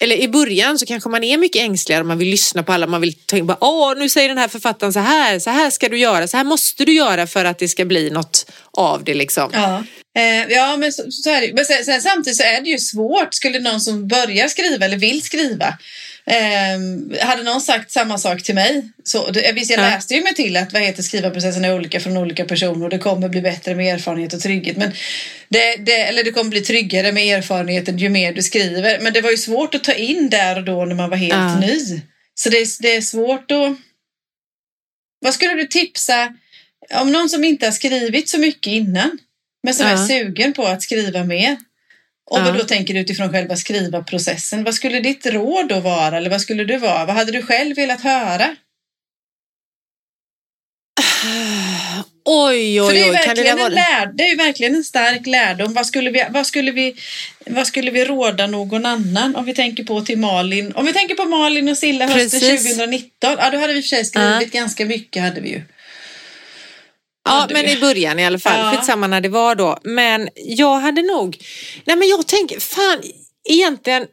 eller i början så kanske man är mycket ängsligare, man vill lyssna på alla, man vill tänka bara, åh nu säger den här författaren så här, så här ska du göra, så här måste du göra för att det ska bli något av det liksom. Ja, eh, ja men så, så är det. Men sen, sen samtidigt så är det ju svårt. Skulle någon som börjar skriva eller vill skriva eh, hade någon sagt samma sak till mig. Så, det, visst, jag Ja. läste ju mig till att vad heter skrivarprocessen är olika från olika personer och det kommer bli bättre med erfarenhet och trygghet. Men det, det, eller det kommer bli tryggare med erfarenheten ju mer du skriver. Men det var ju svårt att ta in där och då när man var helt Ja. ny. Så det, det är svårt att... Vad skulle du tipsa om någon som inte har skrivit så mycket innan? Men som Ja. är sugen på att skriva mer. Och Ja. då tänker du utifrån själva skrivarprocessen? Vad skulle ditt råd då vara? Eller vad skulle du vara? Vad hade du själv velat höra? Oj, oj, oj, det där verkligen vara en lär, det är ju verkligen en stark lärdom. Vad skulle, vi, vad, skulle vi, vad skulle vi råda någon annan? Om vi tänker på till Malin. Om vi tänker på Malin och Silla hösten Precis. 2019. Ja, då hade vi för sig skrivit ganska mycket. hade vi ju. Ja, men i början i alla fall. Ja. Skitsamma när det var då. Men jag hade nog... Nej, men jag tänker, fan, egentligen...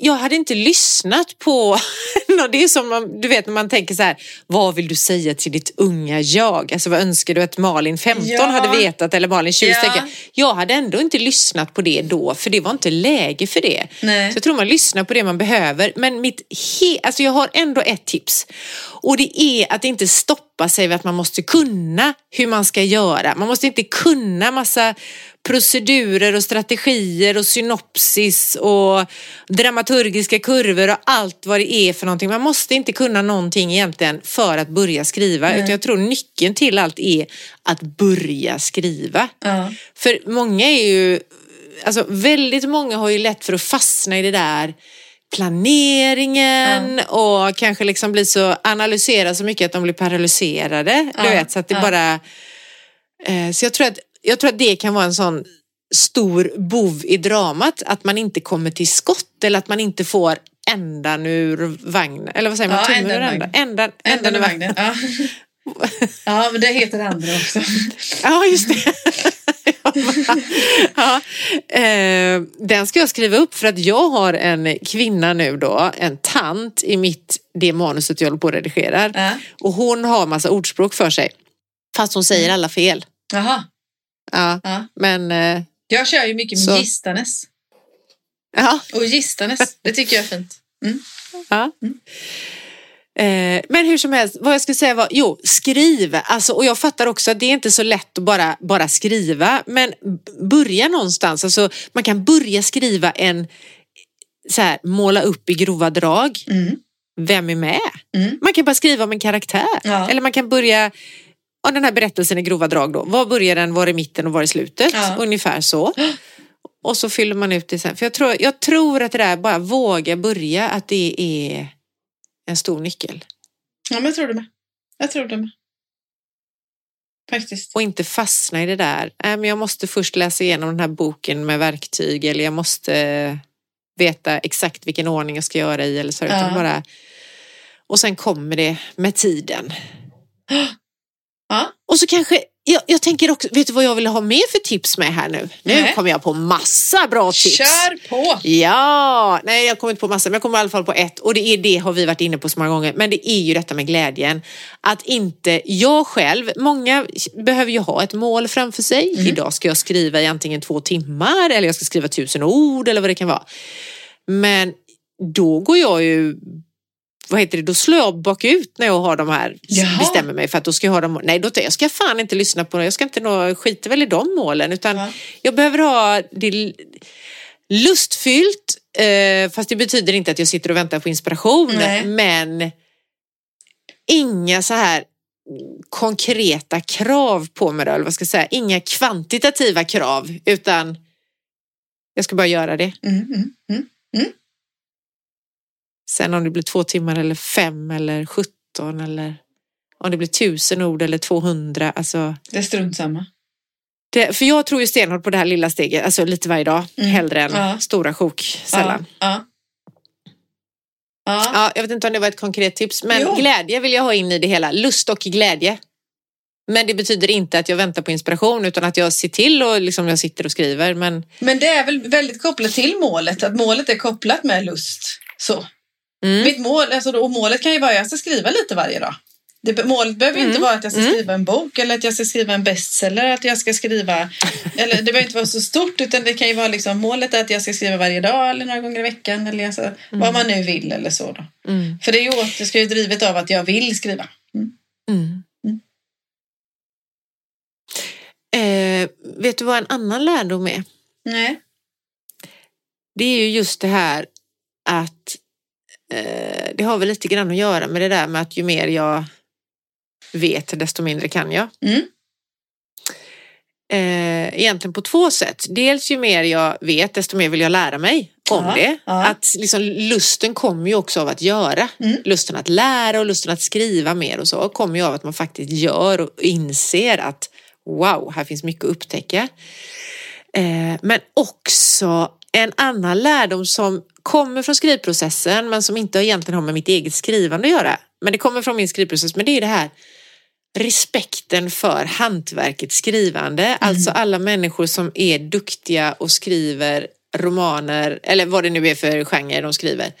Jag hade inte lyssnat på det är som man, du vet när man tänker så här, vad vill du säga till ditt unga jag? Alltså vad önskar du att Malin 15 Ja. hade vetat eller Malin 20? Ja. Ja. Jag hade ändå inte lyssnat på det då för det var inte läge för det. Nej. Så jag tror man lyssnar på det man behöver. Men mitt he- alltså jag har ändå ett tips och det är att inte stoppa sig vid att man måste kunna hur man ska göra. Man måste inte kunna massa procedurer och strategier och synopsis och dramaturgiska kurvor och allt vad det är för någonting. Man måste inte kunna någonting egentligen för att börja skriva. Utan jag tror nyckeln till allt är att börja skriva. Ja. För många är ju, alltså väldigt många har ju lätt för att fastna i det där planeringen och kanske liksom bli så analysera så mycket att de blir paralyserade. Ja, Du vet, så att det ja. bara... Eh, så jag tror, att, jag tror att det kan vara en sån stor bov i dramat, att man inte kommer till skott eller att man inte får ändan ur vagnen. Eller vad säger man? Ja, Tummen ur ändan ändan. Ändan, ur vagnen. Ja. ja, men det heter andra också. Ja, just det. ja, eh, den ska jag skriva upp för att jag har en kvinna nu då, en tant i mitt, det manuset jag håller på att redigera. Ja. Och hon har massa ordspråk för sig. Fast hon säger alla fel. Jaha. Ja, Ja. men eh, Jag kör ju mycket med Så. gistanes. Ja. Och gistanes, det tycker jag är fint. Mm. Ja. Eh, men hur som helst, vad jag skulle säga var, jo, skriv. Alltså, och jag fattar också att det är inte så lätt att bara, bara skriva, men börja någonstans. Alltså, man kan börja skriva en, så här, måla upp i grova drag. Mm. Vem är med? Mm. Man kan bara skriva om en karaktär. Ja. Eller man kan börja, ja, den här berättelsen i grova drag då. Var börjar den, var är mitten och var är slutet? Ja. Ungefär så. Och så fyller man ut det sen. För jag tror, jag tror att det där, bara våga börja, att det är en stor nyckel. Ja, men jag tror det med. Jag tror det med. Faktiskt. Och inte fastna i det där. Nej, men jag måste först läsa igenom den här boken med verktyg eller jag måste veta exakt vilken ordning jag ska göra i eller så. Utan Ja. bara... Och sen kommer det med tiden. Ja. Och så kanske, jag, jag tänker också, vet du vad jag vill ha med för tips med här nu? Nu Nej. kommer jag på massa bra tips. Kör på! Ja, nej jag kommer inte på massa men jag kommer i alla fall på ett och det är det har vi varit inne på så många gånger men det är ju detta med glädjen. Att inte, jag själv, många behöver ju ha ett mål framför sig. Mm. Idag ska jag skriva i antingen två timmar eller jag ska skriva tusen ord eller vad det kan vara. Men då går jag ju vad heter det, då slår jag bakut när jag har de här, Jaha. bestämmer mig för att då ska jag ha dem, nej då, jag ska fan inte lyssna på det, jag ska inte nå, skita väl i de målen utan Ja. jag behöver ha det lustfyllt, eh, fast det betyder inte att jag sitter och väntar på inspiration, Nej. men inga så här konkreta krav på mig då, eller vad ska jag säga, inga kvantitativa krav, utan jag ska bara göra det. Mm, mm, mm. Sen om det blir två timmar eller fem eller sjutton eller om det blir tusen ord eller 200, alltså Det är strunt samma. det, för jag tror ju stenhårt på det här lilla steget, alltså lite varje dag, Mm. hellre än Ja. stora sjok, sällan. Ja. Ja. Ja, jag vet inte om det var ett konkret tips, men Jo. glädje vill jag ha in i det hela. Lust och glädje. Men det betyder inte att jag väntar på inspiration utan att jag ser till och liksom jag sitter och skriver. Men Men det är väl väldigt kopplat till målet, att målet är kopplat med lust. Så. Mm, Mitt mål, alltså, och målet kan ju vara att jag ska skriva lite varje dag. Det, målet behöver ju inte Mm. vara att jag ska Mm. skriva en bok eller att jag ska skriva en bestseller. Att jag ska skriva, eller det behöver inte vara så stort utan det kan ju vara liksom målet är att jag ska skriva varje dag eller några gånger i veckan eller alltså, vad man nu vill eller så. Då. mm, För det är ju åt, det ska ju drivet av att jag vill skriva. Mm. mm. Mm. Eh, vet du vad en annan lärdom är? Nej. Det är ju just det här att eh, det har väl lite grann att göra med det där med att ju mer jag vet desto mindre kan jag. Mm. eh, egentligen på två sätt. Dels ju mer jag vet desto mer vill jag lära mig om Ja, det. ja. Att liksom, lusten kommer ju också av att göra. Mm. Lusten att lära och lusten att skriva mer och så kommer ju av att man faktiskt gör och inser att wow, här finns mycket att upptäcka. Eh, men också en annan lärdom som kommer från skrivprocessen men som inte egentligen har med mitt eget skrivande att göra. Men det kommer från min skrivprocess, men det är det här respekten för hantverket skrivande. Alltså alla människor som är duktiga och skriver romaner eller vad det nu är för genre de skriver.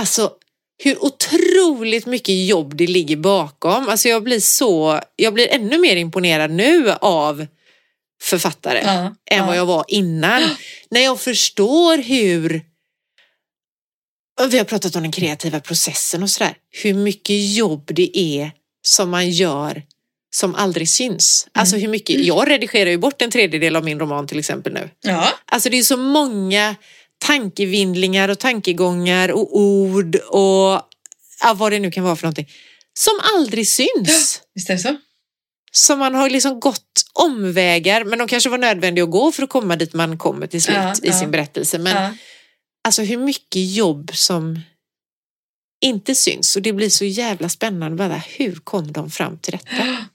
Alltså hur otroligt mycket jobb det ligger bakom. Alltså jag blir så, jag blir ännu mer imponerad nu av författare Ja, än ja. vad jag var innan. När jag förstår hur vi har pratat om den kreativa processen och sådär. Hur mycket jobb det är som man gör som aldrig syns. Alltså hur mycket, jag redigerar ju bort en tredjedel av min roman till exempel nu. Ja, Alltså det är så många tankevindlingar och tankegångar och ord och ja, vad det nu kan vara för någonting som aldrig syns. visst är det så? Som man har liksom gått omvägar men de kanske var nödvändiga att gå för att komma dit man kommer till slut Ja, i ja. sin berättelse. Men. Alltså hur mycket jobb som inte syns och det blir så jävla spännande bara hur kom de fram till detta?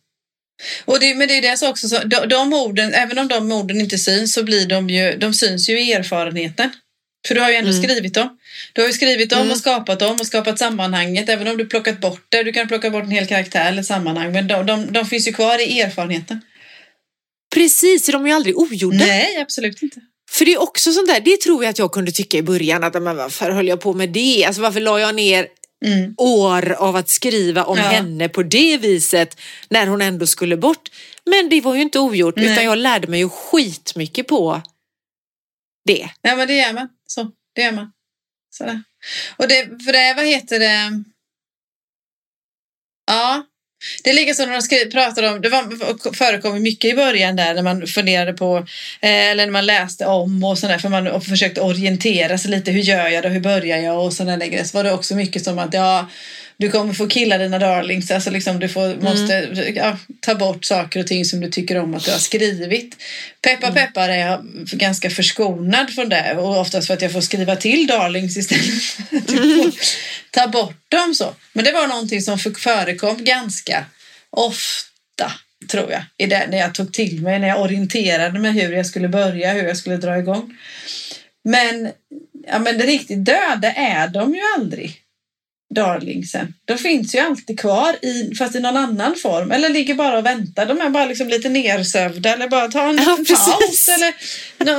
Och det, men det är det som också så, de, de orden, även om de orden inte syns så blir de ju, de syns ju i erfarenheten. För du har ju ändå Mm. skrivit dem. Du har ju skrivit dem Mm. och skapat dem och skapat sammanhanget. Även om du plockat bort det. Du kan plocka bort en hel karaktär eller sammanhang. Men de, de, de finns ju kvar i erfarenheten. Precis, de är ju aldrig ogjorda. Nej, absolut inte. För det är också sånt där, det tror jag att jag kunde tycka i början att men varför höll jag på med det? Alltså varför la jag ner Mm. år av att skriva om Ja. henne på det viset när hon ändå skulle bort? Men det var ju inte ogjort Nej. utan jag lärde mig ju skitmycket på det. Ja, men det gör man. Så, det gör man. Sådär. Och det, för det, vad heter det? Ja, det är lika som när de pratade pratar om, det var, förekom mycket i början där när man funderade på, eh, eller när man läste om och sådär, för man försökte orientera sig lite, hur gör jag då, hur börjar jag? Och sådana grejer. Så var det också mycket som att, ja, du kommer få killa dina darlings, alltså liksom du får, måste ja, ta bort saker och ting som du tycker om att du har skrivit. Peppa peppar är jag ganska förskonad från det och oftast för att jag får skriva till darlings istället får ta bort dem så. Men det var någonting som för- förekom ganska ofta tror jag, i det, när jag tog till mig, när jag orienterade mig hur jag skulle börja, hur jag skulle dra igång. Men, ja, men det riktigt döda är de ju aldrig. Darlingsen. De finns ju alltid kvar i, fast i någon annan form. Eller ligger bara och väntar. De är bara liksom lite nersövda eller bara ta en Ja, paus eller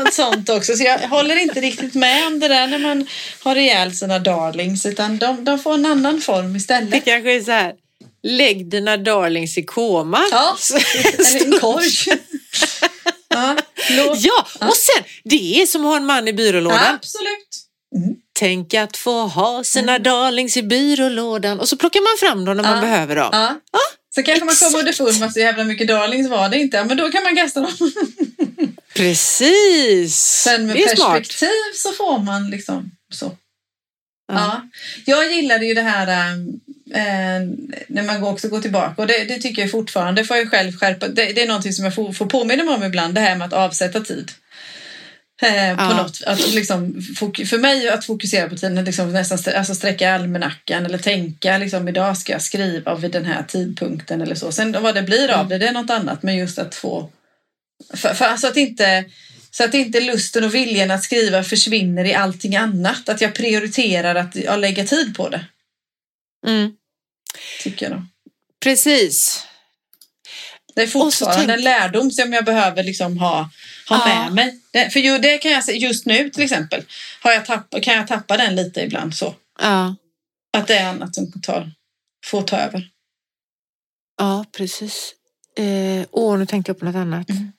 något sånt också. Så jag håller inte riktigt med om det där när man har ihjäl sina darlings utan de, de får en annan form Det istället. kanske är så här, lägg dina darlings i koma. Ja, eller en korg. ja, ja, och sen, det är som att ha en man i byrålådan. Absolut. Tänk att få ha sina darlings i byrålådan och så plockar man fram dem när man behöver dem. Ja. Så kanske man kommer underfund med att så jävla mycket darlings var det inte. Men då kan man kasta dem. Precis! Sen med det är smart. perspektiv så får man liksom så. Ja. Jag gillade ju det här äh, när man också går tillbaka och det, det tycker jag fortfarande får jag själv skärpa. Det, det är någonting som jag får, får påminna mig om ibland, det här med att avsätta tid. Eh, på Ja. något, att liksom, för mig att fokusera på tiden, liksom nästan st- alltså sträcka almanackan eller tänka liksom, idag ska jag skriva vid den här tidpunkten eller så. Sen vad det blir av det, det är något annat. Men just att få... För, för, alltså att inte, så att inte lusten och viljan att skriva försvinner i allting annat. Att jag prioriterar att ja, lägga tid på det, Mm. tycker jag. Då. Precis. Det är fortfarande tänk- en lärdom som jag behöver liksom ha, ha Ja. med mig. Det, för ju, det kan jag säga, just nu till exempel, har jag tapp, kan jag tappa den lite ibland så. Ja, Att det är annat som tar, får ta över. ja precis. Eh, åh, nu tänkte jag på något annat. Mm.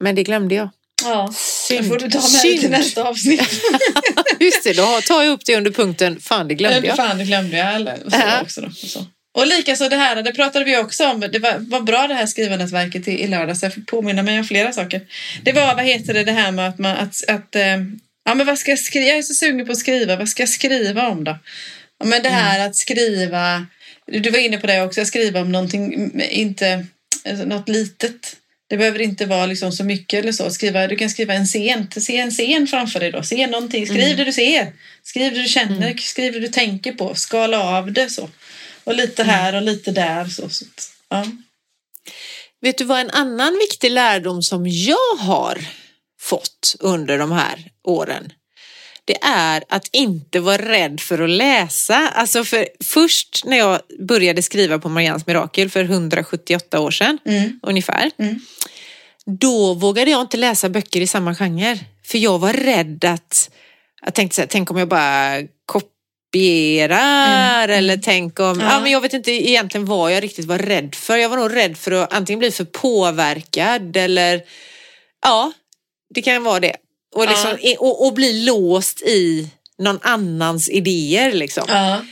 Men det glömde jag. Ja, Synd. det får du ta med dig till Synd. nästa avsnitt. Just det, då tar jag upp det under punkten Fan, det glömde jag. Fan, det glömde jag. Eller, så också då, och så. Och likaså det här, det pratade vi också om. Det var, var bra det här skrivanätverket i, i lördags. Jag fick påminna mig om flera saker. Det var, vad heter det, det här med att man, att, att eh, ja men vad ska jag skriva? Jag är så sugen på att skriva. Vad ska jag skriva om då? Ja, men det här att skriva, du var inne på det också, att skriva om någonting, mm, inte, alltså, något litet. Det behöver inte vara liksom så mycket eller så. Skriva, du kan skriva en scen, se en scen framför dig då. Se någonting, skriv Mm. det du ser. Skriv det du känner, skriv det du tänker på. Skala av det så. Och lite Mm. här och lite där. Så, så. Ja. Vet du vad en annan viktig lärdom som jag har fått under de här åren? Det är att inte vara rädd för att läsa. Alltså för först när jag började skriva på Marians mirakel för 178 år sedan Mm. ungefär. Mm. Då vågade jag inte läsa böcker i samma genre. För jag var rädd att, jag tänkte så här, tänk om jag bara kopierar eller tänk om, ja. Ja. men jag vet inte egentligen vad jag riktigt var rädd för. Jag var nog rädd för att antingen bli för påverkad eller ja, det kan vara det. Och, liksom, och, och bli låst i någon annans idéer liksom. Ja.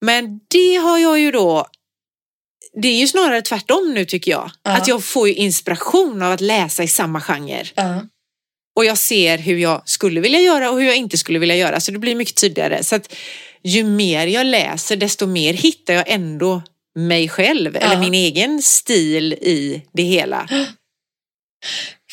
Men det har jag ju då det är ju snarare tvärtom nu tycker jag. Ja. Att jag får ju inspiration av att läsa i samma genre. Ja. Och jag ser hur jag skulle vilja göra och hur jag inte skulle vilja göra. Så det blir mycket tydligare. Så att ju mer jag läser desto mer hittar jag ändå mig själv eller min egen stil i det hela.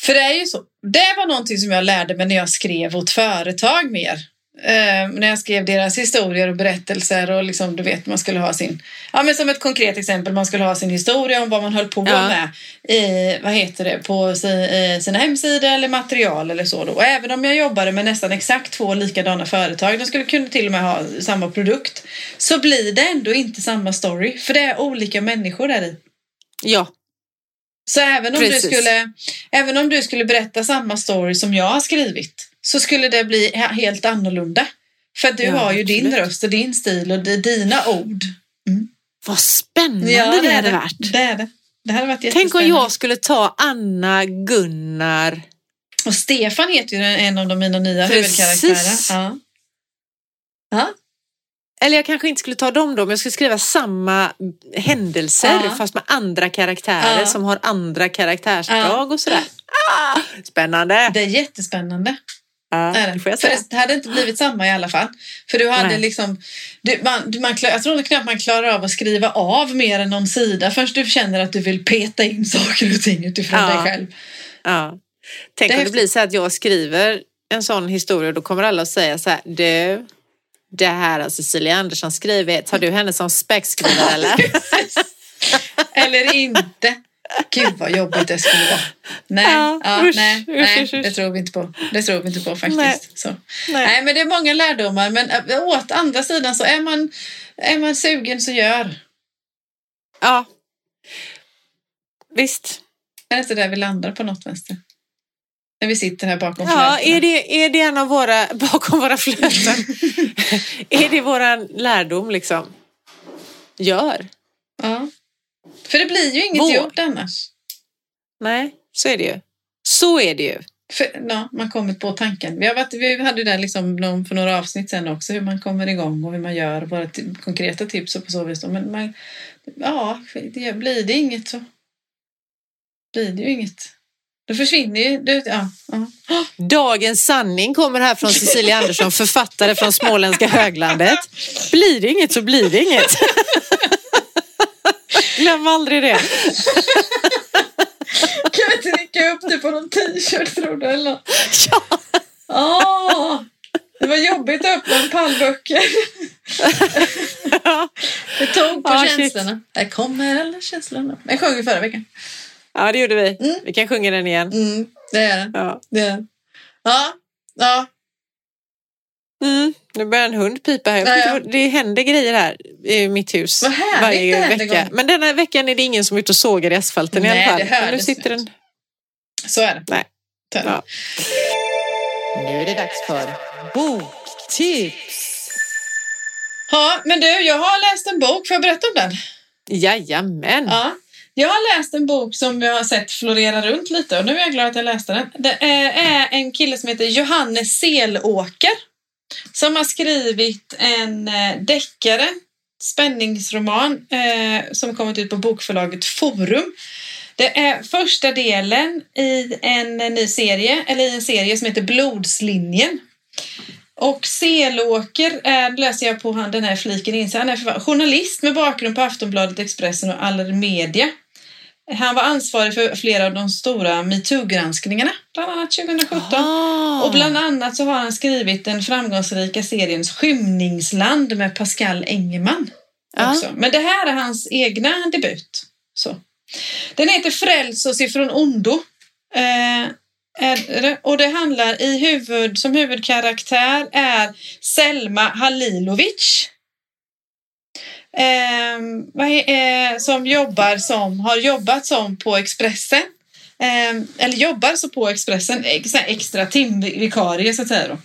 För det är ju så. Det var någonting som jag lärde mig när jag skrev åt företag mer. Eh, när jag skrev deras historier och berättelser och liksom, du vet, man skulle ha sin... Ja, men som ett konkret exempel, man skulle ha sin historia om vad man höll på Ja. med i, vad heter det, på si, eh, sina hemsidor eller material eller så. Då. Och även om jag jobbade med nästan exakt två likadana företag, de skulle kunna till och med ha samma produkt, så blir det ändå inte samma story, för det är olika människor där i. Ja, Så även om, du skulle, även om du skulle berätta samma story som jag har skrivit så skulle det bli he- helt annorlunda. För du Ja, har ju din absolut. röst och din stil och det dina ord. vad spännande det det är hade det. varit. Det är det. Det hade varit Tänk om jag skulle ta Anna, Gunnar, Och Stefan heter ju en av de mina nya Precis. huvudkaraktärer. Ja. Ja. Eller jag kanske inte skulle ta dem då, men jag skulle skriva samma händelser Ja. fast med andra karaktärer Ja. som har andra karaktärsdrag och sådär. Ah, spännande! Det är jättespännande. Ja, är det får jag För säga. det hade inte blivit samma i alla fall. För du hade Nej. liksom, du, man, man, jag tror knappt man klarar av att skriva av mer än någon sida först du känner att du vill peta in saker och ting utifrån Ja. dig själv. Ja. Tänk Det om det blir så att jag skriver en sån historia då kommer alla att säga så här, du, det här har Cecilia Andersson skrivit, har du henne som späckskrivare eller? Eller inte. Gud vad jobbigt det skulle vara. Nej, Ja, ja, usch, nej, usch, nej usch, det tror vi inte på. Det tror vi inte på faktiskt. Nej. Så. Nej. Nej, men det är många lärdomar. Men äh, åt andra sidan så är man, är man sugen så gör. Ja. Visst. Är det inte där vi landar på något vänster? När vi sitter här bakom Ja, flötena. är det, är det en av våra, bakom våra flöten, är det våran lärdom liksom? Gör. Ja. För det blir ju inget Vår. gjort annars. Nej, så är det ju. Så är det ju. För, ja, man kommit på tanken. Vi, har varit, vi hade ju där liksom någon, för några avsnitt sen också hur man kommer igång och hur man gör våra konkreta tips och på så vis. Men man, ja, det, blir det inget så blir det ju inget. Då försvinner ju... Det, ja. Dagens sanning kommer här från Cecilia Andersson, författare från småländska höglandet. Blir det inget så blir det inget. Glöm aldrig det. Kan vi trycka upp det på någon t-shirt tror du? Eller? något? Ja. Åh, det var jobbigt att öppna en pall böcker. Det tog på Ah, shit. känslorna. Här kommer alla känslorna. Jag sjöng ju förra veckan. Ja, det gjorde vi. Mm. Vi kan sjunga den igen. Mm, det är det. Ja. det, är det. Ja, ja. Mm, nu börjar en hund pipa här. Ja, ja. Det händer grejer här i mitt hus Vad varje vecka. gång. Men denna veckan är det ingen som är ute och sågar i asfalten i Nej, alla fall. det Men nu sitter inte. den... Så är det. Nej. Ja. Nu är det dags för boktips. Ja, men du, jag har läst en bok. Får jag berätta om den? Jajamän. Ja. Jag har läst en bok som jag har sett florera runt lite och nu är jag glad att jag läste den. Det är en kille som heter Johannes Selåker som har skrivit en eh, deckare, spänningsroman eh, som kommit ut på bokförlaget Forum. Det är första delen i en ny serie, eller i en serie som heter Blodslinjen. Och Selåker är, läser jag på han, den här fliken in, så han är journalist med bakgrund på Aftonbladet, Expressen och Allermedia. Han var ansvarig för flera av de stora metoo-granskningarna, bland annat 2017. Ah. Och bland annat så har han skrivit den framgångsrika serien Skymningsland med Pascal Engemann. Ja. Också. Men det här är hans egna debut. Så. Den heter Fräls oss ifrån ondo. Eh, det, och det handlar i huvud, som huvudkaraktär är Selma Halilovic. Eh, vad är, eh, som jobbar som, har jobbat som på Expressen. Eh, eller jobbar så på Expressen, så extra timvikarie så att säga. Då.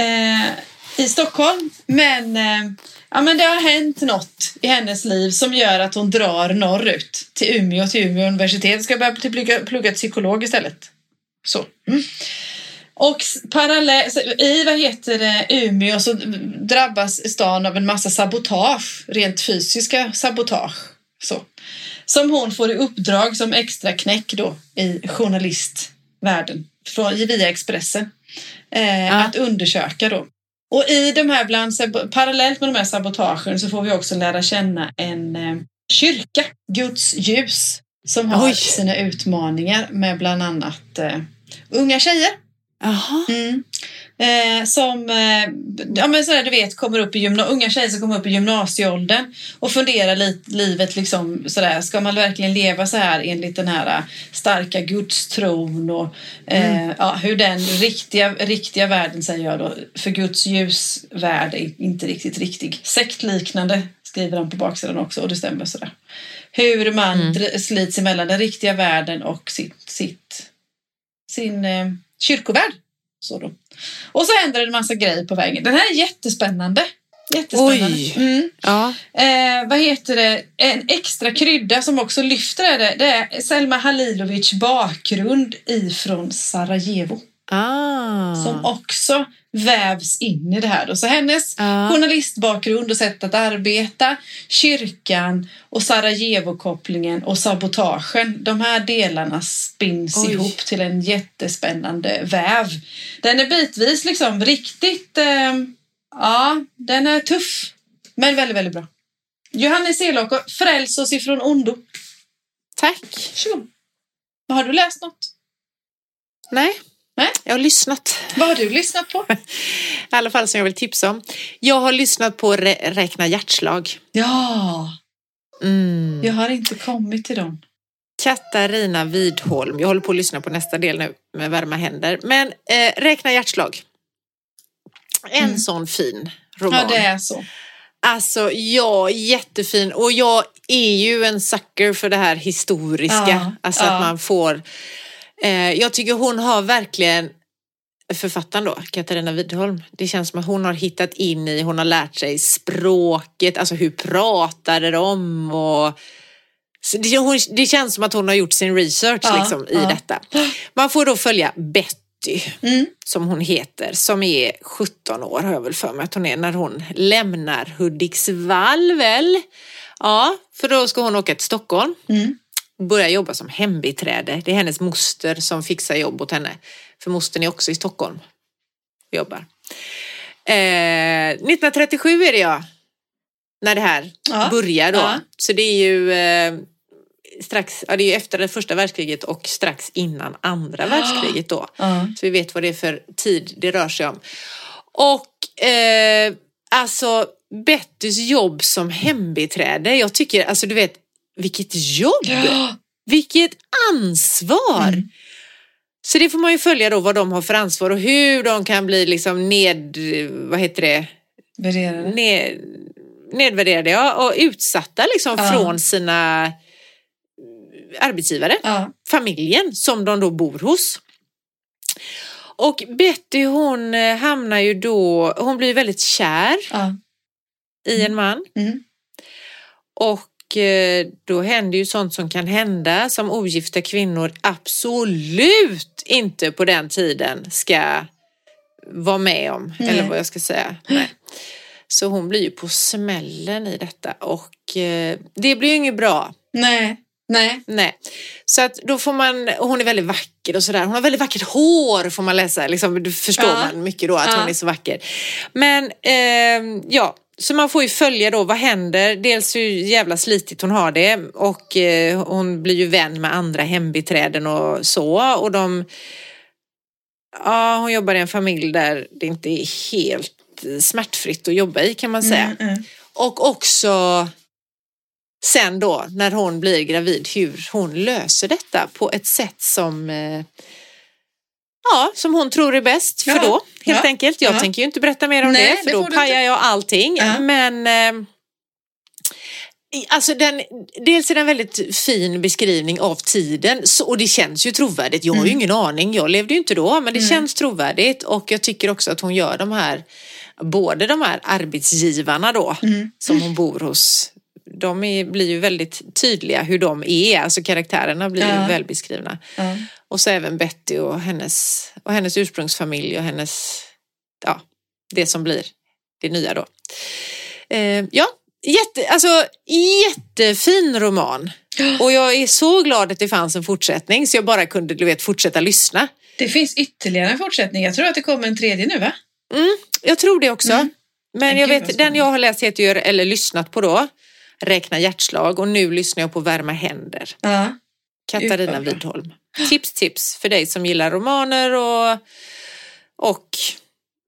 Eh, i Stockholm. Men, eh, ja, men det har hänt något i hennes liv som gör att hon drar norrut till Umeå, till Umeå universitet. Ska börja typ plugga, plugga psykolog istället. Så. Mm. Och parallellt, i vad heter det, Umeå så drabbas stan av en massa sabotage, rent fysiska sabotage. Så. Som hon får i uppdrag som extra knäck då i journalistvärlden från, via Expressen. Eh, Ja. Att undersöka då. Och i de här bland, parallellt med de här sabotagen så får vi också lära känna en eh, kyrka, Guds ljus, som har Oj. sina utmaningar med bland annat eh, unga tjejer. Jaha. Mm. Eh, som, eh, ja men sådär du vet, kommer upp i gymna- unga tjejer som kommer upp i gymnasieåldern och funderar lite livet liksom sådär, ska man verkligen leva så här enligt den här eh, starka gudstron och eh, ja, hur den riktiga, riktiga världen säger jag då, för Guds ljusvärld är inte riktigt riktig. Sektliknande skriver han på baksidan också och det stämmer sådär. Hur man dr- slits emellan den riktiga världen och sitt, sitt sin kyrkovärld. Så då. Och så händer det en massa grejer på vägen. Den här är jättespännande. Jättespännande. Oj. Mm. Ja. Eh, vad heter det? En extra krydda som också lyfter det, det är Selma Halilovic bakgrund ifrån Sarajevo. Ah. Som också vävs in i det här. Då. Så hennes Ja. journalistbakgrund och sätt att arbeta, kyrkan och Sarajevo-kopplingen och sabotagen. De här delarna spins Oj. ihop till en jättespännande väv. Den är bitvis liksom riktigt, eh, ja, den är tuff. Men väldigt, väldigt bra. Johannes Elåker, Fräls oss ifrån ondo. Tack. Varsågod. Har du läst något? Nej. Nej. Jag har lyssnat. Vad har du lyssnat på? I alla fall som jag vill tipsa om. Jag har lyssnat på Rä- Räkna hjärtslag. Ja, Mm. jag har inte kommit till dem. Katarina Widholm. Jag håller på att lyssna på nästa del nu med varma händer. Men eh, Räkna hjärtslag. En Mm. sån fin roman. Ja, det är så. Alltså, ja, jättefin. Och jag är ju en sucker för det här historiska. Ja, alltså ja. att man får... Eh, jag tycker hon har verkligen, författaren då, Katarina Widholm, det känns som att hon har hittat in i, hon har lärt sig språket, alltså hur pratade de och... Det, hon, det känns som att hon har gjort sin research Ja, liksom, i ja. detta. Man får då följa Betty Mm. som hon heter, som är 17 år har jag väl för mig att hon är, när hon lämnar Hudiksvall väl? Ja, för då ska hon åka till Stockholm Mm. Och börja jobba som hembiträde. Det är hennes moster som fixar jobb åt henne. För mostern är också i Stockholm och jobbar. Eh, 1937 är det ja, när det här Ja, börjar då. ja. Så det är ju eh, strax, ja, det är ju efter det första världskriget och strax innan andra världskriget då. Ja. Så vi vet vad det är för tid det rör sig om. Och eh, alltså Bettys jobb som hembiträde, jag tycker, alltså du vet, vilket jobb! Ja. Vilket ansvar! Mm. Så det får man ju följa då vad de har för ansvar och hur de kan bli liksom ned, vad heter det, Värderade. ned, nedvärderade ja, och utsatta liksom Ja. från sina arbetsgivare Ja. familjen som de då bor hos. Och Betty hon eh, hamnar ju då, hon blir väldigt kär Ja. i en man Mm. och eh, då händer ju sånt som kan hända som ogifta kvinnor absolut inte på den tiden ska vara med om. Nej. Eller vad jag ska säga. Nej. Så hon blir ju på smällen i detta och eh, det blir ju inget bra. Nej. Nej. Nej, så att då får man, och hon är väldigt vacker och sådär. Hon har väldigt vackert hår får man läsa, liksom, förstår Ja. man mycket då att Ja. hon är så vacker. Men eh, ja, så man får ju följa då vad händer. Dels hur jävla slitigt hon har det och eh, hon blir ju vän med andra hembiträden och så. Och de, ja, hon jobbar i en familj där det inte är helt smärtfritt att jobba i kan man säga. Mm, mm. Och också sen då när hon blir gravid hur hon löser detta på ett sätt som eh, ja, som hon tror är bäst för Ja, då helt ja, enkelt. Jag ja. tänker ju inte berätta mer om Nej, det för det då pajar jag allting. Men eh, Alltså den, dels är den väldigt fin beskrivning av tiden så, och det känns ju trovärdigt. Jag har ju ingen aning, jag levde ju inte då men det känns trovärdigt och jag tycker också att hon gör de här, både de här arbetsgivarna då som hon bor hos. De är, blir ju väldigt tydliga hur de är, alltså karaktärerna blir Ja. ju välbeskrivna. Ja. Och så även Betty och hennes, och hennes ursprungsfamilj och hennes, ja, det som blir det nya då. Eh, ja, jätte, alltså jättefin roman. Och jag är så glad att det fanns en fortsättning så jag bara kunde du vet, fortsätta lyssna. Det finns ytterligare en fortsättning. Jag tror att det kommer en tredje nu va? Mm, jag tror det också. Mm. Men jag vet, den jag har läst heter ju, eller lyssnat på då, Räkna hjärtslag och nu lyssnar jag på Värma händer. Ja. Katarina. Widholm. Tips, tips för dig som gillar romaner och, och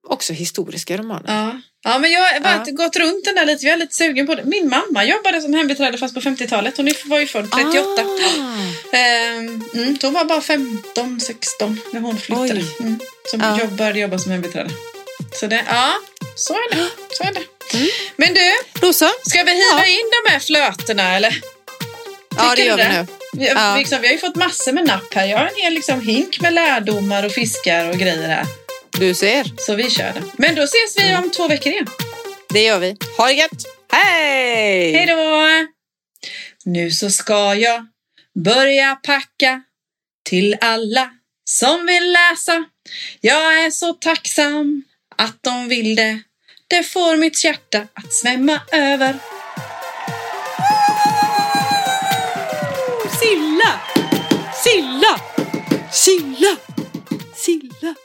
också historiska romaner. Ja. ja, men jag har Ja. gått runt den där lite. Jag är lite sugen på det. Min mamma jobbade som hembiträde fast på 50-talet. Hon var ju född 38. Ah. Ehm, mm, då var bara 15, 16 när hon flyttade. Mm, som Ja. jobb, började jobba som hembiträde. Så det, ja, så är det. Så är det. Mm. Men du, Då så. ska vi hiva Ja. in de här flötena eller? Ja, det gör vi nu. Vi, har- Ja. liksom, vi har ju fått massor med napp här. Jag har en hel liksom, hink med lärdomar och fiskar och grejer här. Du ser. Så vi kör det. Men då ses vi om två veckor igen. Det gör vi. Ha det gött. Hej! Hej då! Nu så ska jag börja packa till alla som vill läsa. Jag är så tacksam att de vill det. Det får mitt hjärta att svämma över. Silla! Silla! Silla! Silla!